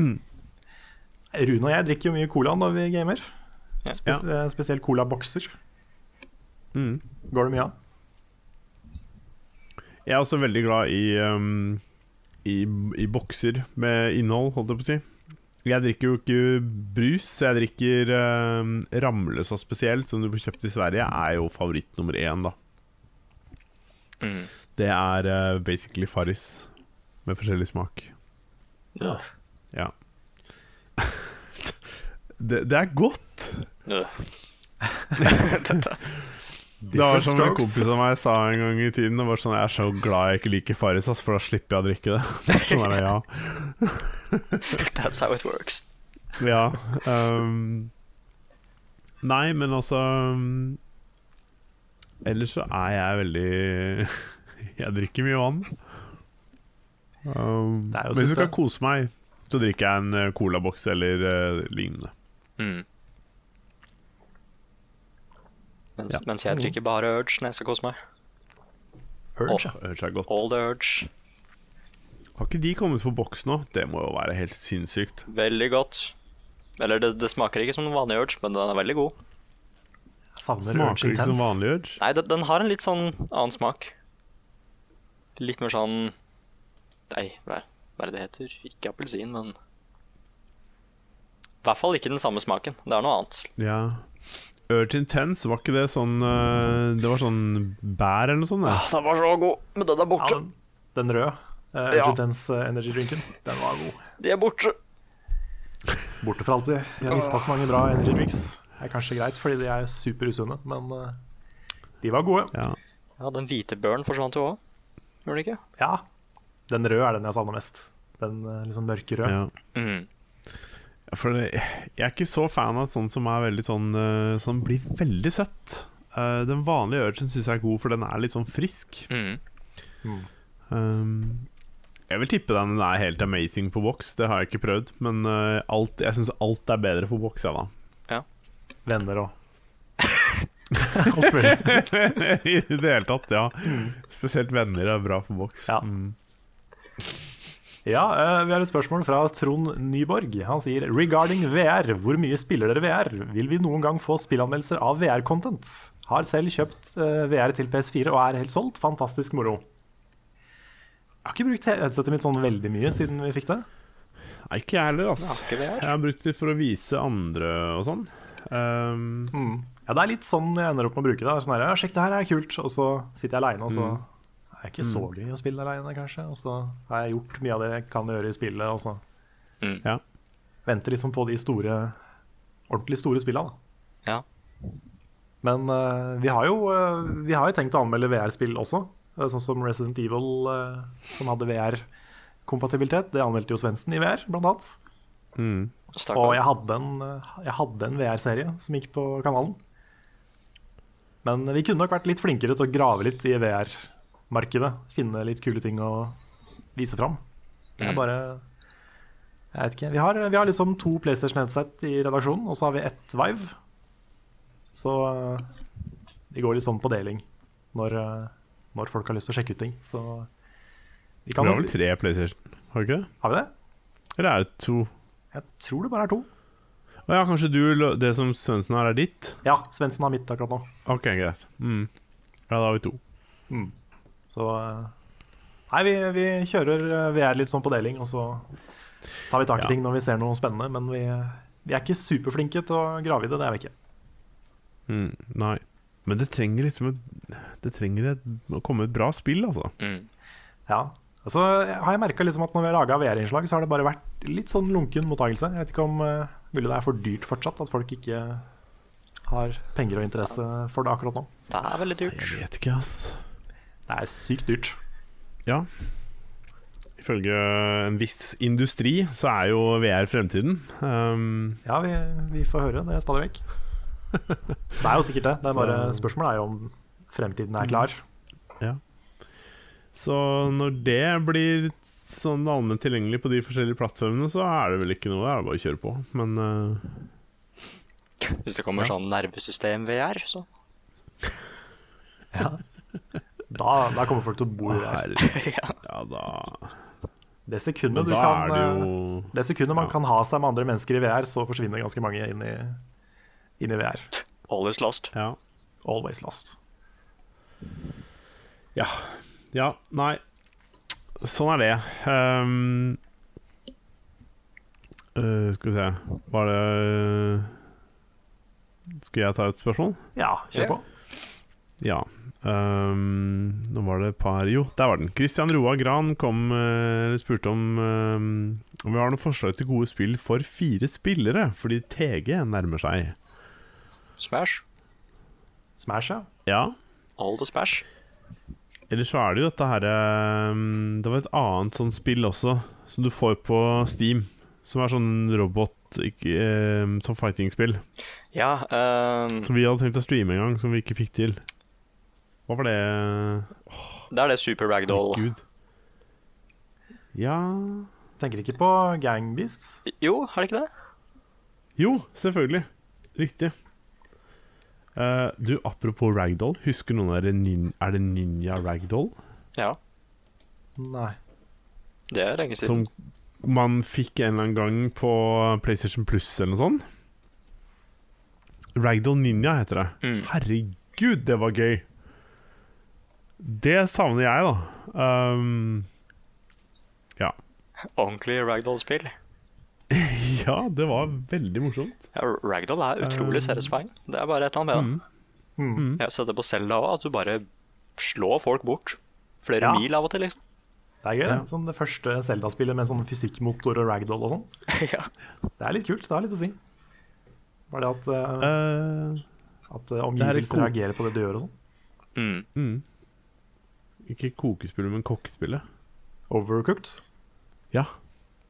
Rune og jeg drikker jo mye cola når vi gamer. Ja. Spes eh, Spesielt colabokser. Mm. Går det mye av? Jeg er også veldig glad i, um, i, i bokser med innhold, holdt jeg på å si. Jeg drikker jo ikke brus, så jeg drikker um, Ramløsa spesielt, som du får kjøpt i Sverige, er jo favoritt nummer én, da. Mm. Det er uh, basically Farris med forskjellig smak. Ja. Ja. det, det er godt! Det var som en kompis av meg sa en gang i tiden. Det var sånn, Jeg er så glad jeg ikke liker Farris, for da slipper jeg å drikke det. Det sånn er det, ja That's how it works. Ja. Um, nei, men altså um, Ellers så er jeg veldig Jeg drikker mye vann. Um, Det er jo men hvis jeg skal kose meg, så drikker jeg en eh, colaboks eller uh, lignende. Mm. Mens, Ja. mens jeg drikker bare Urge når jeg skal kose meg. Urge. oh. urge er godt. Old Urge. Har ikke de kommet på boks nå? Det må jo være helt sinnssykt. Veldig godt. Eller det, det smaker ikke som en vanlig Urge, men den er veldig god. Jeg savner Urge Smaker ikke som vanlig urge. Nei, den, den har en litt sånn annen smak. Litt mer sånn Nei, hva er, hva er det det heter? Ikke appelsin, men I hvert fall ikke den samme smaken. Det er noe annet. Ja. Urge Intense, var ikke det sånn eh, Det var sånn bær eller noe sånt? Ah, Den var så god, men den er Ja, borte. den, den røde uh, Ja. Intense eh, energy-drinken, den var god. De er borte. Borte for alltid. Jeg har mista så mange bra energy drinks. Det er kanskje greit, fordi de er superusunne, men de var gode. Ja. Ja, den hvite børen forsvant jo òg. Gjorde den ikke? Ja. Den røde er den jeg savner mest. Den liksom mørke røde. Ja. Mm. Ja, For det, jeg er ikke så fan av sånn som er veldig sånn eh, Som blir veldig søtt. Uh, den vanlige urgen syns jeg er god, for den er litt sånn frisk. Mhm. Um, jeg vil tippe den er helt amazing på boks. Det har jeg ikke prøvd. Men uh, alt, jeg syns alt er bedre på boks, jeg, da. Venner òg. alt mulig. I det hele tatt, ja. Spesielt venner er bra på boks. Ja. Mm. Ja, eh, vi har et spørsmål fra Trond Nyborg. Han sier Regarding VR, hvor mye spiller dere VR? Vil vi noen gang få spillanmeldelser av VR-content? Har selv kjøpt eh, VR til PS4 og er helt solgt. Fantastisk moro. Jeg har ikke brukt headsetet mitt sånn veldig mye siden vi fikk det. Nei, ikke jeg heller, altså. Ikke VR. Jeg har brukt det for å vise andre og sånn. Um, Ja, Det er litt sånn jeg ender opp med å bruke det. Sånn her, ja, Sjekk, det her er kult. Og så sitter jeg aleine, og så er det ikke så gøy å spille aleine, kanskje. Og så har jeg gjort mye av det jeg kan gjøre i spillet, og så ja. venter liksom på de store, ordentlig store spillene. da. Ja. Men uh, vi, har jo, uh, vi har jo tenkt å anmelde VR-spill også. Eh, Sånn som Resident Evil, som hadde VR-kompatibilitet. Det anmeldte jo Svendsen i VR, blant annet. Mm. Og jeg hadde en, en VR-serie som gikk på kanalen. Men vi kunne nok vært litt flinkere til å grave litt i VR-markedet. Finne litt kule ting å vise fram. Det er Mm. bare Jeg vet ikke. Vi har, vi har liksom to PlayStation-headset i redaksjonen, og så har vi ett Vive. Så Vi de går litt sånn på deling når, eh, når folk har lyst til å sjekke ut ting. Så vi Vi har vel tre PlayStation, har vi ikke det? Har vi det? Eller er det to? Jeg tror det bare er to. Å ja, kanskje du, det som Svendsen har, er ditt? Ja, Svendsen har mitt akkurat nå. Ok, greit. Mm. Ja, da har vi to. Så eh, Nei, vi, vi kjører Vi er litt sånn på deling, og så tar vi tak i Ja. ting når vi ser noe spennende. Men vi, vi er ikke superflinke til å grave i det. Det er vi ikke. Mm. Nei. Men det trenger liksom et, Det trenger et, å komme et bra spill, altså. Mm. Ja. Så har jeg merka liksom at når vi har laga VR-innslag, så har det bare vært litt sånn lunken mottakelse. Jeg vet ikke om uh, mulig det er for dyrt fortsatt, at folk ikke har penger og interesse for det akkurat nå. Det er veldig dyrt. Jeg vet ikke, ass. Det er sykt dyrt. Ja. Ifølge en viss industri så er jo VR fremtiden. Um, Ja, vi, vi får høre det stadig vekk. Det er jo sikkert det. det er bare, spørsmålet er jo om fremtiden er klar. Ja. så når det blir sånn allment tilgjengelig på de forskjellige plattformene, så er det vel ikke noe. Det er bare å kjøre på. Men uh, Hvis det kommer sånn nervesystem-VR, så Da, da kommer folk til å bo i VR. herre, ja da Det sekundet, da kan, det eh, jo det sekundet man Ja. kan ha seg med andre mennesker i VR, så forsvinner ganske mange inn i, inn i VR. Always lost. Ja. Always lost. Ja. ja. Nei. Sånn er det. Um, uh, skal vi se Var det Skal jeg ta et spørsmål? Ja, kjør på. Ja. Um, nå var det et par Jo, der var den. Christian Roa Gran kom uh, spurte om um, om vi har noen forslag til gode spill for fire spillere, fordi TG nærmer seg. Smash. Smash, ja. Ja. All the smash. Eller så er det jo dette herre um, Det var et annet sånt spill også, som du får på Steam. Som er sånn robot ikke, um, Sånn fighting-spill. Ja, um... Som vi hadde tenkt å streame en gang, som vi ikke fikk til. Hva var det? det er det Super Ragdoll. Gud. Ja Tenker ikke på Gang Beasts. Jo, er det ikke det? Jo, selvfølgelig. Riktig. Uh, du, apropos ragdoll, husker noen av dere nin Er det Ninja Ragdoll? Ja, Nei. det er lenge siden. Som man fikk en eller annen gang på PlayStation Plus eller noe sånt. Ragdoll Ninja heter det. Mm. Herregud, det var gøy! Det savner jeg, da. Um, Ordentlig Ragdoll-spill. ja, det var veldig morsomt. Ja, Ragdoll er utrolig Um, satisfying. Det er bare et eller annet med det. Mm. Mm. Jeg har sett det på Zelda òg, at du bare slår folk bort. Flere Ja. mil av og til, liksom. Det er gøy, det. Sånn det første Zelda-spillet med sånn fysikkmotor og ragdoll og sånn. ja. Det er litt kult. Det har litt å si. Bare det at, uh, uh, at eh, er omgivelser reagerer på det du gjør og sånn. Mm. Ikke kokespillet, men kokkespillet. Overcooked. Ja,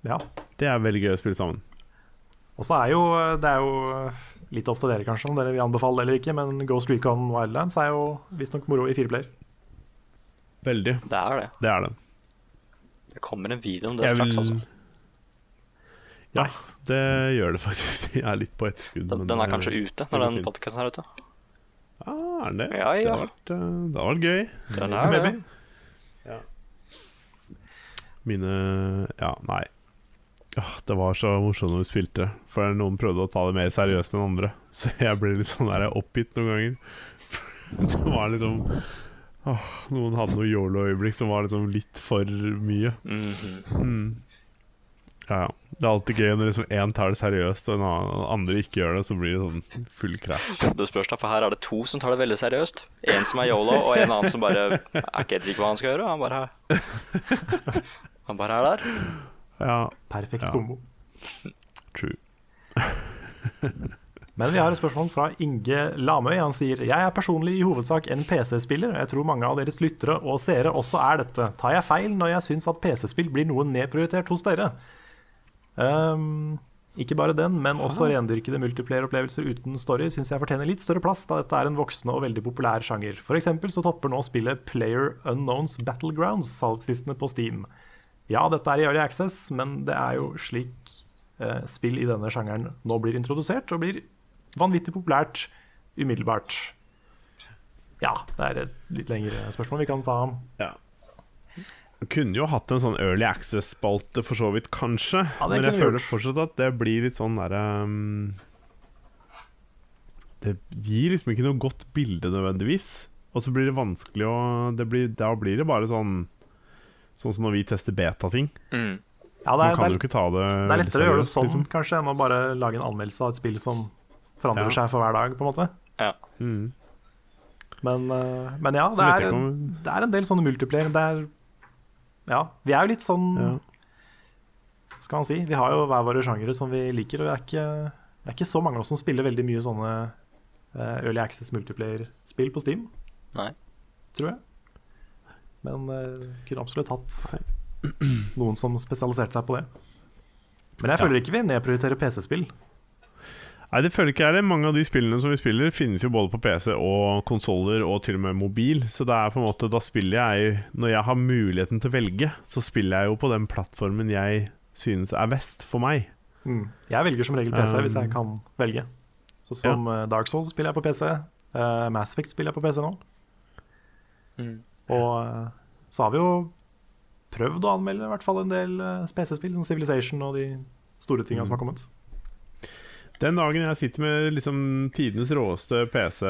Ja. Det er veldig gøy å spille sammen. Og så er jo det er jo litt opp til dere kanskje om dere vil anbefale det eller ikke, men Ghost Recon Wildlands er jo visstnok moro i fireplayer. Veldig. Det er det. Det er det. Det kommer en video om det Jeg straks, vil- altså. Ja, Nice. det gjør det faktisk. Jeg er litt på etterskudd. Den, den er kanskje ute når den podkasten er ute. Er den det? Ja, Det har vært, eh, det har vært gøy. Den er det. Ja. Mine Ja, nei. Åh, det var så morsomt når vi spilte, for noen prøvde å ta det mer seriøst enn andre. Så jeg ble litt sånn der oppgitt noen ganger. Det var liksom åh, Noen hadde noe yolo-øyeblikk som var liksom litt for mye. Mhm. Mm. Ja, ja. Det er alltid gøy når liksom én tar det seriøst, og en annen- andre ikke gjør det. Så blir det sånn full krasj. Det spørs da, for her er det to som tar det veldig seriøst. En som er yolo, og en annen som bare er ikke helt sikker på hva han skal gjøre. Han bare, han bare er der. Ja, Perfekt Ja. kombo. true. Men vi har et spørsmål fra Inge Lamøy. Han sier Jeg er personlig i hovedsak en PC-spiller, jeg tror mange av deres lyttere og seere også er dette. Tar jeg feil når jeg syns at PC-spill blir noe nedprioritert hos dere? Ehm, ikke bare den, men også rendyrkede multiplayer-opplevelser uten story syns jeg fortjener litt større plass, da dette er en voksende og veldig populær sjanger. Eksempel så topper nå spillet Player Unknowns Battlegrounds salgslistene på Steam. Ja, dette er i Early Access, men det er jo slik eh, spill i denne sjangeren nå blir introdusert, og blir vanvittig populært umiddelbart. Ja, det er et litt lengre spørsmål vi kan ta. Ja. Kunne jo hatt en sånn Early Access-spalte for så vidt, kanskje. Ja, men jeg føler fortsatt at det blir litt sånn derre um, Det gir liksom ikke noe godt bilde nødvendigvis. Og så blir det vanskelig å det blir, Da blir det bare sånn Sånn som når vi tester beta-ting. Mm. Ja, det er, kan det jo er, ikke ta det det er lettere å gjøre det sånn liksom. kanskje enn å bare lage en anmeldelse av et spill som forandrer Ja. seg for hver dag, på en måte. Ja. Mm. Men, eh, men ja, det er, om- det er en del sånne multiplier. Det er Ja, vi er jo litt sånn Ja. Skal man si. Vi har jo hver våre sjangere som vi liker, og det er ikke, det er ikke så mange av oss som spiller veldig mye sånne uh, Early Access multiplayer-spill på Steam, Nei. tror jeg. Men uh, kunne absolutt hatt noen som spesialiserte seg på det. Men jeg føler ikke vi nedprioriterer PC-spill. Nei, det føler ikke jeg det. Mange av de spillene som vi spiller, finnes jo både på PC og konsoller, og til og med mobil. Så det er på en måte, da spiller jeg Når jeg har muligheten til å velge, så spiller jeg jo på den plattformen jeg synes er best for meg. Mm. Jeg velger som regel PC Um, hvis jeg kan velge. Så som ja. Dark Souls spiller jeg på PC. Uh, Mass Effect spiller jeg på PC nå. Mm. Og eh, så har vi jo prøvd å anmelde i hvert fall en del eh, PC-spill, som Civilization og de store tinga som har kommet. Den dagen jeg sitter med liksom tidenes råeste PC,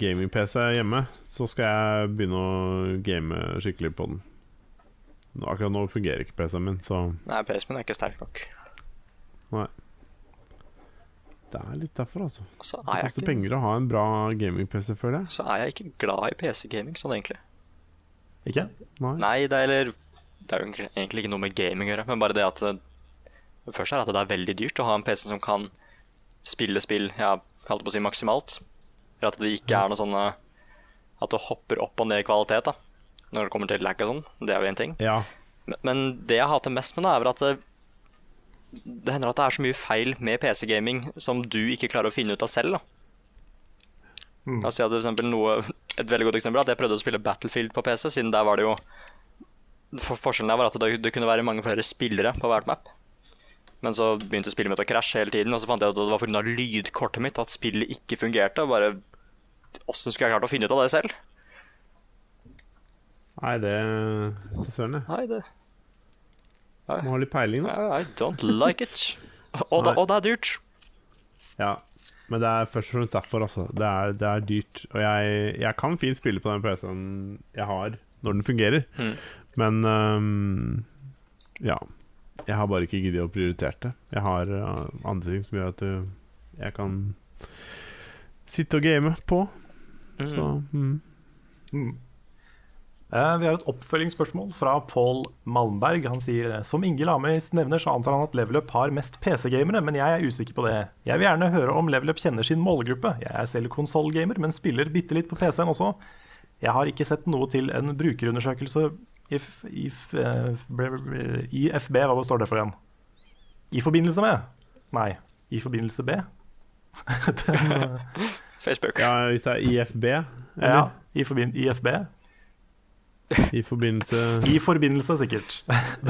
gaming-PC hjemme, så skal jeg begynne å game skikkelig på den. Akkurat nå fungerer ikke PC-en min, så Nei, PC-en min er ikke sterk nok. Nei. det er litt derfor, altså. Så Det er koster ikke, penger å ha en bra gaming-PC, føler jeg. så er jeg ikke glad i PC-gaming sånn egentlig. Ikke? Nei. Nei, det er, eller, det er jo egentlig ikke noe med gaming å gjøre, men bare det at det er at det er veldig dyrt å ha en PC som kan spille spill ja, holdt på å si maksimalt. Eller at det ikke er noe sånn At det hopper opp og ned i kvalitet da når det kommer til lag og sånn. Det er jo én ting. Ja. Men, det jeg hater mest med det, er vel at det, det hender at det er så mye feil med PC-gaming som du ikke klarer å finne ut av selv. da. Mm. Altså, jeg hadde noe, et veldig godt eksempel er at jeg prøvde å spille Battlefield på PC, siden der var det jo for Forskjellen der var at det, det kunne være mange flere spillere på hvert map. Men så begynte spillet mitt å krasje hele tiden, og så fant jeg at det var pga. lydkortet mitt at spillet ikke fungerte. og Bare Åssen skulle jeg klart å finne ut av det selv? Nei, det Søren, det Nei, det Må ha litt peiling, da. I don't like it. Og, da, og det er dyrt. Ja. Men det er først og fremst derfor, altså. Det er, det er dyrt. Og jeg, jeg kan fint spille på den PC-en jeg har, når den fungerer. Mm. Men um, ja. Jeg har bare ikke giddet å prioritere det. Jeg har øh, andre ting som gjør at øh, jeg kan sitte og game på. Mm. Så mm. Mm. Uh, vi har et oppfølgingsspørsmål fra Paul Malmberg. Han sier som Inge Lameis nevner, så antar han at Levelup har mest PC-gamere, men jeg er usikker på det. Jeg vil gjerne høre om Levelup kjenner sin målgruppe. Jeg er selv konsollgamer, men spiller bitte litt på PC-en også. Jeg har ikke sett noe til en brukerundersøkelse If, if, eh, IFB, hva står det for igjen? I forbindelse med? Nei, i forbindelse B? Den, eh, Facebook. Ja, hvis det er IFB, ja, i forbind IFB. i forbindelse I forbindelse, sikkert.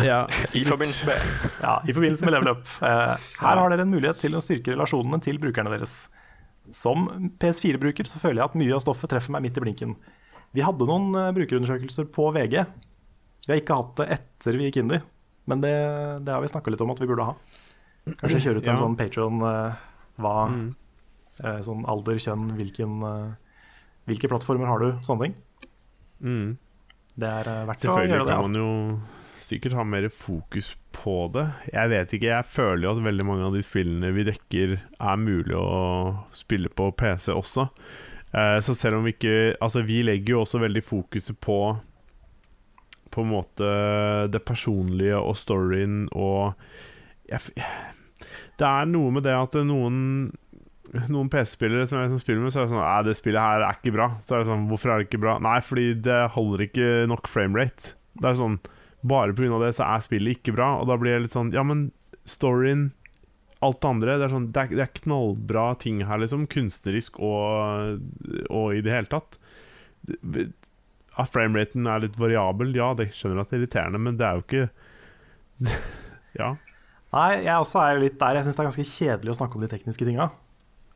Ja, I forbindelse med Ja, I forbindelse med level up. Eh, her har dere en mulighet til å styrke relasjonene til brukerne deres. Som PS4-bruker så føler jeg at mye av stoffet treffer meg midt i blinken. Vi hadde noen brukerundersøkelser på VG. Vi har ikke hatt det etter vi gikk inn i, men det, det har vi snakka litt om at vi burde ha. Kanskje kjøre ut en Ja. sånn Patron hva Mm. uh, Sånn alder, kjønn, hvilken, uh, hvilke plattformer har du, sånne ting. mm. Det er eh, verdt å gjøre det. kan Altså. man jo sikkert ha mer fokus på det. Jeg vet ikke, jeg føler jo at veldig mange av de spillene vi dekker, er mulig å spille på PC også. Eh, så selv om vi ikke Altså, vi legger jo også veldig fokuset på På en måte det personlige og storyen og Det er noe med det at noen noen PC-spillere som jeg liksom spiller med, så er det sånn Nei, det spillet her er ikke bra. Så er det sånn Hvorfor er det ikke bra? Nei, fordi det holder ikke nok framerate. Det er sånn Bare pga. det så er spillet ikke bra. Og da blir jeg litt sånn Ja, men storyen Alt det andre Det er sånn Det er, det er knallbra ting her, liksom. Kunstnerisk og, og i det hele tatt. At frameraten er litt variabel, ja, det skjønner jeg at det er irriterende, men det er jo ikke Ja. Nei, jeg også er jo litt der. Jeg syns det er ganske kjedelig å snakke om de tekniske tinga.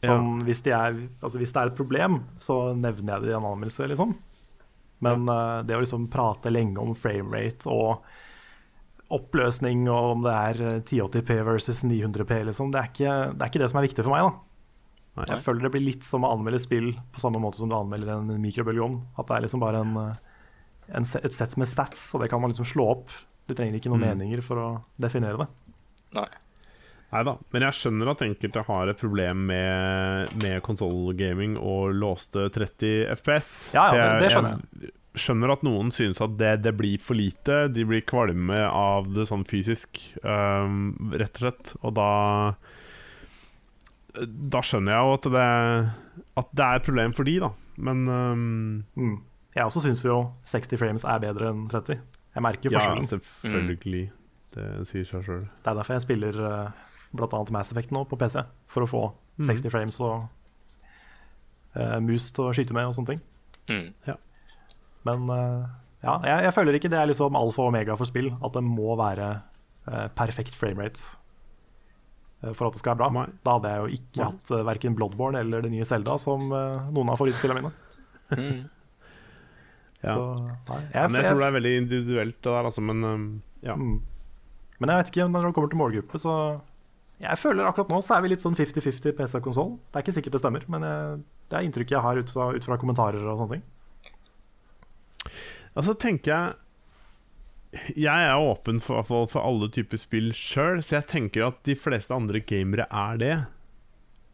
Sånn, hvis, de er, altså hvis det er et problem, så nevner jeg det i en anmeldelse, liksom. Men eh, det å liksom prate lenge om framerate og oppløsning, og om det er eh, 1080P versus 900P, liksom, det er, ikke, det er ikke det som er viktig for meg. da. Nei. Jeg føler det blir litt som å anmelde spill på samme måte som du anmelder en mikrobølgeovn. At det er liksom bare en, eh, en, et sett med stats, og det kan man liksom slå opp. Du trenger ikke noen Mm. meninger for å definere det. Nei. Nei da, men jeg skjønner at enkelte har et problem med, med konsollgaming og låste 30 FPS. Ja, ja, det- det skjønner jeg. skjønner at noen synes at det, det blir for lite. De blir kvalme av det sånn fysisk, um, rett og slett. Og da Da skjønner jeg jo at det, at det er et problem for de, da. Men um, Mm. Jeg også syns jo 60 frames er bedre enn 30. Jeg merker ja, forskjellen. selvfølgelig. Det sier seg sjøl. Det er derfor jeg spiller uh, bl.a. Mass Effect nå på PC. For å få Mhm. 60 frames og uh, mus til å skyte med og sånne ting. Mm. Men uh, ja, jeg, jeg føler ikke det er liksom alfa og omega for spill. At det må være uh, perfekt framerate for at det skal være bra. Nei. Da hadde jeg jo ikke Nei. hatt uh, verken Bloodborne eller det nye Zelda som uh, noen av favorittspillene mine. Mm. Ja. Så nei, jeg, Men jeg jeg- tror det er veldig individuelt, det der, altså. Men um, ja. Mm. Men jeg vet ikke, når det kommer til målgruppe, så Jeg føler akkurat nå så er vi litt sånn 50-50 PC og konsoll. Det er ikke sikkert det stemmer, men jeg, det er inntrykket jeg har ut fra, ut fra kommentarer og sånne ting. Altså tenker jeg Jeg er åpen for, for, alle typer spill sjøl, så jeg tenker at de fleste andre gamere er det.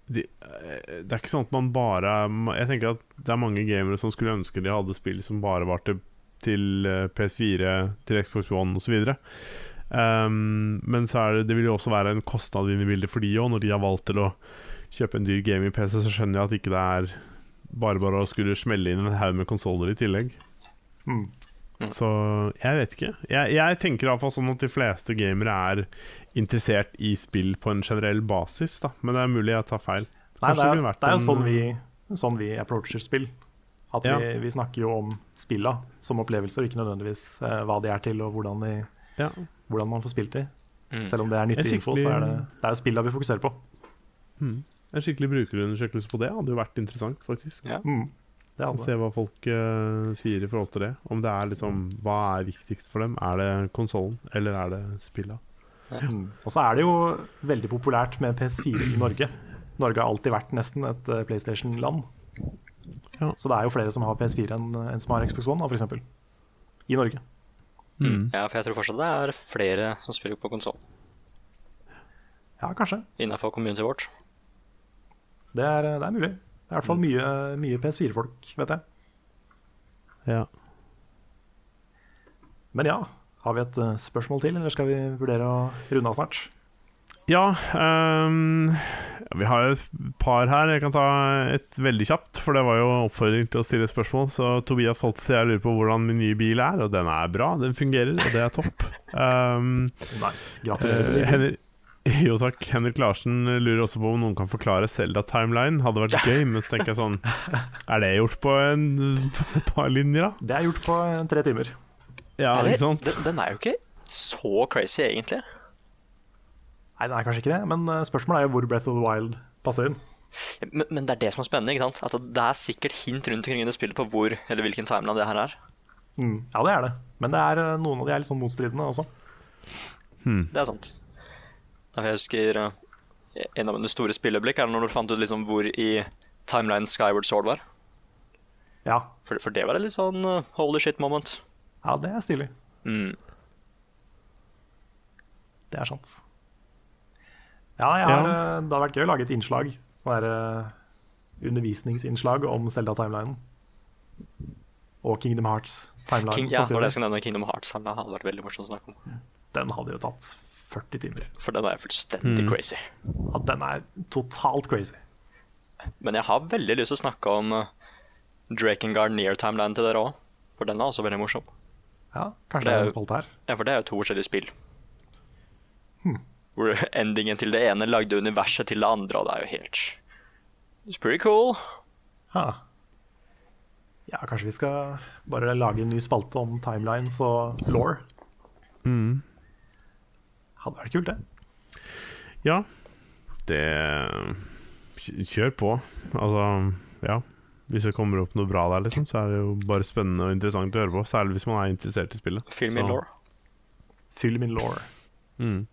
De, eh, det er ikke sånn at man bare Jeg tenker at det er mange gamere som skulle ønske de hadde spill som bare var til, til eh, PS4, til Xbox One osv. Um, men så er det, det vil jo også være en kostnad inn i bildet for de òg. Når de har valgt til å kjøpe en dyr gaming-PC, så skjønner jeg at ikke det er bare bare å skulle smelle inn en haug med konsoller i tillegg. Mm. Så jeg vet ikke. Jeg, jeg tenker iallfall sånn at de fleste gamere er interessert i spill på en generell basis, da. Men det er mulig jeg tar feil. Nei, det er, det, det er jo sånn vi, sånn vi approacher spill. At Ja. vi, vi snakker jo om spilla som opplevelser, ikke nødvendigvis eh, hva de er til og hvordan, de, Ja. hvordan man får spilt de. Mm. Selv om det er nyttig info, så er det, det er spilla vi fokuserer på. Mm. En skikkelig brukerundersøkelse på det hadde jo vært interessant, faktisk. Ja. Mm. Det hadde. Se hva folk uh, sier i forhold til det. Om det er liksom Hva er viktigst for dem? Er det konsollen, eller er det spilla? Ja. Og så er det jo veldig populært med PS4 i Norge. Norge har alltid vært nesten et eh, PlayStation-land. Ja. Så det er jo flere som har PS4 enn en som har Xbox One, f.eks. for eksempel. I Norge. Mm. Ja, for jeg tror fortsatt det er flere som spiller på konsoll Ja, kanskje. innafor community vårt. Det er, det er mulig. Det er i hvert fall mye, mye PS4-folk, vet jeg. Ja. Men ja, har vi et eh, spørsmål til, eller skal vi vurdere å runde av snart? Ja, um, vi har et par her. Jeg kan ta et veldig kjapt, for det var jo oppfordring til å stille spørsmål. Så Tobias Holtz jeg lurer på hvordan min nye bil er, og den er bra. Den fungerer, og det er topp. Um, Nice. Gratulerer. Henrik, jo takk. Henrik Larsen lurer også på om noen kan forklare Selda-timeline. Hadde vært gøy, men så tenker jeg sånn Er det gjort på en par linjer, da? Det er gjort på tre timer. Ja, Er det- ikke sant? Den, den er jo ikke så crazy, egentlig. Nei, det er kanskje ikke det, men eh, spørsmålet er jo hvor Breath of the Wild passer inn. Men, men det er det som er spennende. ikke sant? At det er sikkert hint rundt omkring i det spillet på hvor eller hvilken timeline det her er. Mm. Ja, det er det. Men det er, eh, noen av de er litt sånn motstridende også. Det er sant. Jeg husker eh, En av mine store spilløyeblikk er når du fant ut liksom hvor i timeline Skyward Sword var. Ja, For, for det var et litt sånn eh, holy shit moment. ja det er stilig. Mm. Det er sant. Ja, jeg har, Ja. eh, det har vært gøy å lage et innslag. Sånn her eh, undervisningsinnslag om Zelda-timelinen. Og Kingdom Hearts-timelinen. King, ja, det det jeg skal skulle nevne. Kingdom Hearts hadde vært veldig morsomt å snakke om. Den hadde jo tatt 40 timer. For den er fullstendig crazy. Ja, den er totalt crazy. Men jeg har veldig lyst til å snakke om uh, Drakengard Near-timeline til dere òg. For den er også veldig morsom. Ja, kanskje Det det er en spalte her. Ja, for det er jo to forskjellige spill. Hvor endingen til det ene lagde universet til det andre, og det er jo helt It's pretty cool. Ha. Ja, kanskje vi skal bare lage en ny spalte om timelines og law. Mm. Hadde vært kult, det. Ja, det Kjør på. Altså, ja. Hvis det kommer opp noe bra der, liksom, så er det jo bare spennende og interessant å høre på. Særlig hvis man er interessert i spillet. Film me law. Fyll min law. Mm.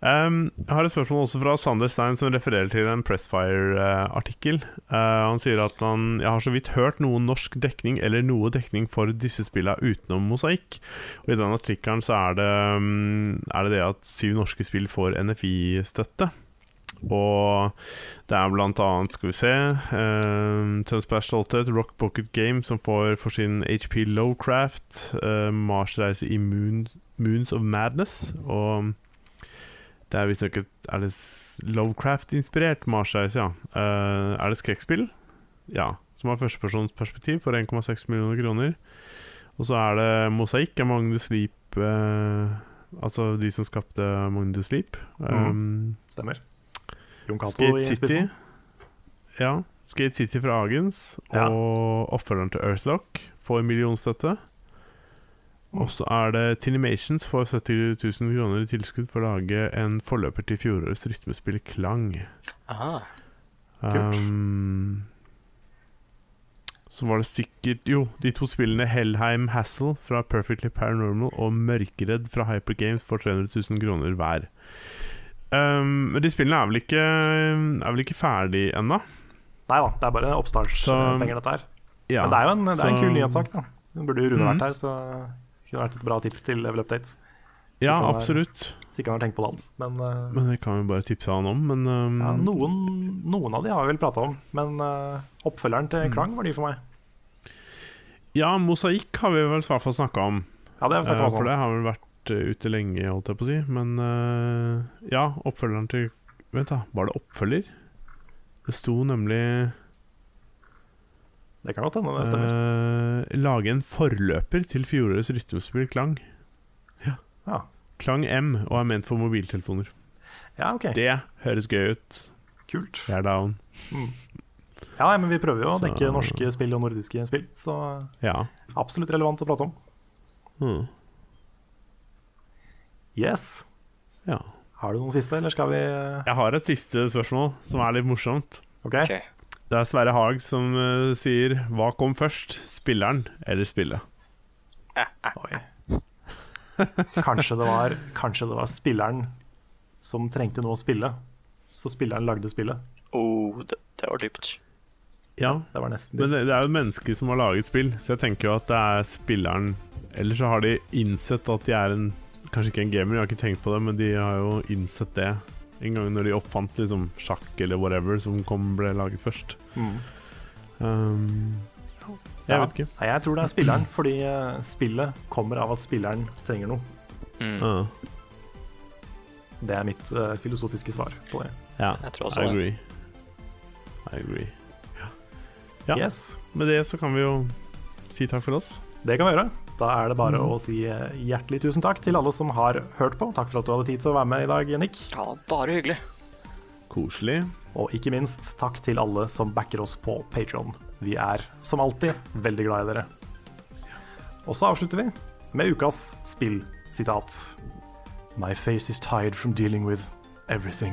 Um, jeg har et spørsmål også fra Sander Stein, som refererer til en Pressfire-artikkel. Uh, han sier at han Jeg har så vidt hørt noe norsk dekning eller noe dekning for disse spillene utenom mosaikk. Og I den artikkelen så er det, um, er det det at syv norske spill får NFI-støtte. Og det er blant annet, skal vi se um, Tønsberg Stolthet, Rock Pocket Game, som får for sin HP Lowcraft, uh, Marsreise i Moon, Moons of Madness. Og det er visstnok et Er det Lovecraft-inspirert Marshaus, ja. Uh, er det skrekkspill? Ja. Som har førstepersonsperspektiv for 1,6 millioner kroner. Og så er det Mosaikk av Magnus Leap uh, Altså de som skapte Magnus Leap. Um, Stemmer. Jon Cato i City. spissen. Ja. Skate City fra Agens. Ja. Og oppfølgeren til Earthlock får millionstøtte. Og så er det Tinimations får 70 000 kroner i tilskudd for å lage en forløper til fjorårets rytmespill Klang. Aha. Kult. Um, så var det sikkert Jo, de to spillene Hellheim Hassel fra Perfectly Paranormal og Mørkeredd fra Hyper Games får 300 000 kroner hver. Um, men de spillene er vel ikke Er vel ikke ferdig ennå? Nei da, det er bare oppstartspenger, dette her. Ja, Men det er jo en, det er en kul nyhetssak, da. Den burde jo Rune Mhm. vært her, så kunne vært et bra tips til Level Updates. Så Ja, kan være- absolutt. Så ikke han har tenkt på det hans. Men, uh, Men det kan vi bare tipse han om. Men um, ja, noen, noen av de har vi vel prata om, men uh, oppfølgeren til Mm. Klang var ny for meg. ja, mosaikk har vi vel i hvert fall snakka om. Ja, det har vi om uh, for det har vel vært eh, ute lenge, holdt jeg på å si. Men eh, ja, oppfølgeren til Vent, da. Var det oppfølger? Det sto nemlig Det kan godt hende det stemmer. Uh, Lage en forløper til fjorårets rytmespill Klang. Ja. Klang M og er ment for mobiltelefoner. ja, ok. Det høres gøy ut. Kult. Jeg er down. Ja, men vi prøver jo å dekke norske spill og nordiske spill, så Ja. absolutt relevant å prate om. Mm. Yes. ja. Har du noen siste, eller skal vi Jeg har et siste spørsmål som er litt morsomt. OK. Ok. Det er Sverre Haag som uh, sier Hva kom først? Spilleren eller spillet? Oi. Kanskje det var Kanskje det var spilleren som trengte noe å spille, så spilleren lagde spillet. Oh, det, det var dypt. Ja, Det var dypt. men det, det er jo mennesker som har laget spill, så jeg tenker jo at det er spilleren Eller så har de innsett at de er en Kanskje ikke en gamer, jeg har ikke tenkt på det, men de har jo innsett det en gang når de oppfant liksom sjakk eller whatever som kom, ble laget først. Mm. Um, jeg Ja. vet ikke. Nei, jeg tror det er spilleren, fordi eh, spillet kommer av at spilleren trenger noe. Mm. Ja. Det er mitt uh, filosofiske svar på det. Ja, Jeg tror også I det. agree. I agree. Ja. Yes, Med det så kan vi jo si takk for oss. det kan vi gjøre. Da er det bare Mm. å si eh, hjertelig tusen takk til alle som har hørt på. Takk for at du hadde tid til å være med i dag, Nick. Ja, bare hyggelig. Koselig. Og ikke minst takk til alle som backer oss på Patreon. Vi er som alltid veldig glad i dere. Og så avslutter vi med ukas spillsitat. My face is tired from dealing with everything.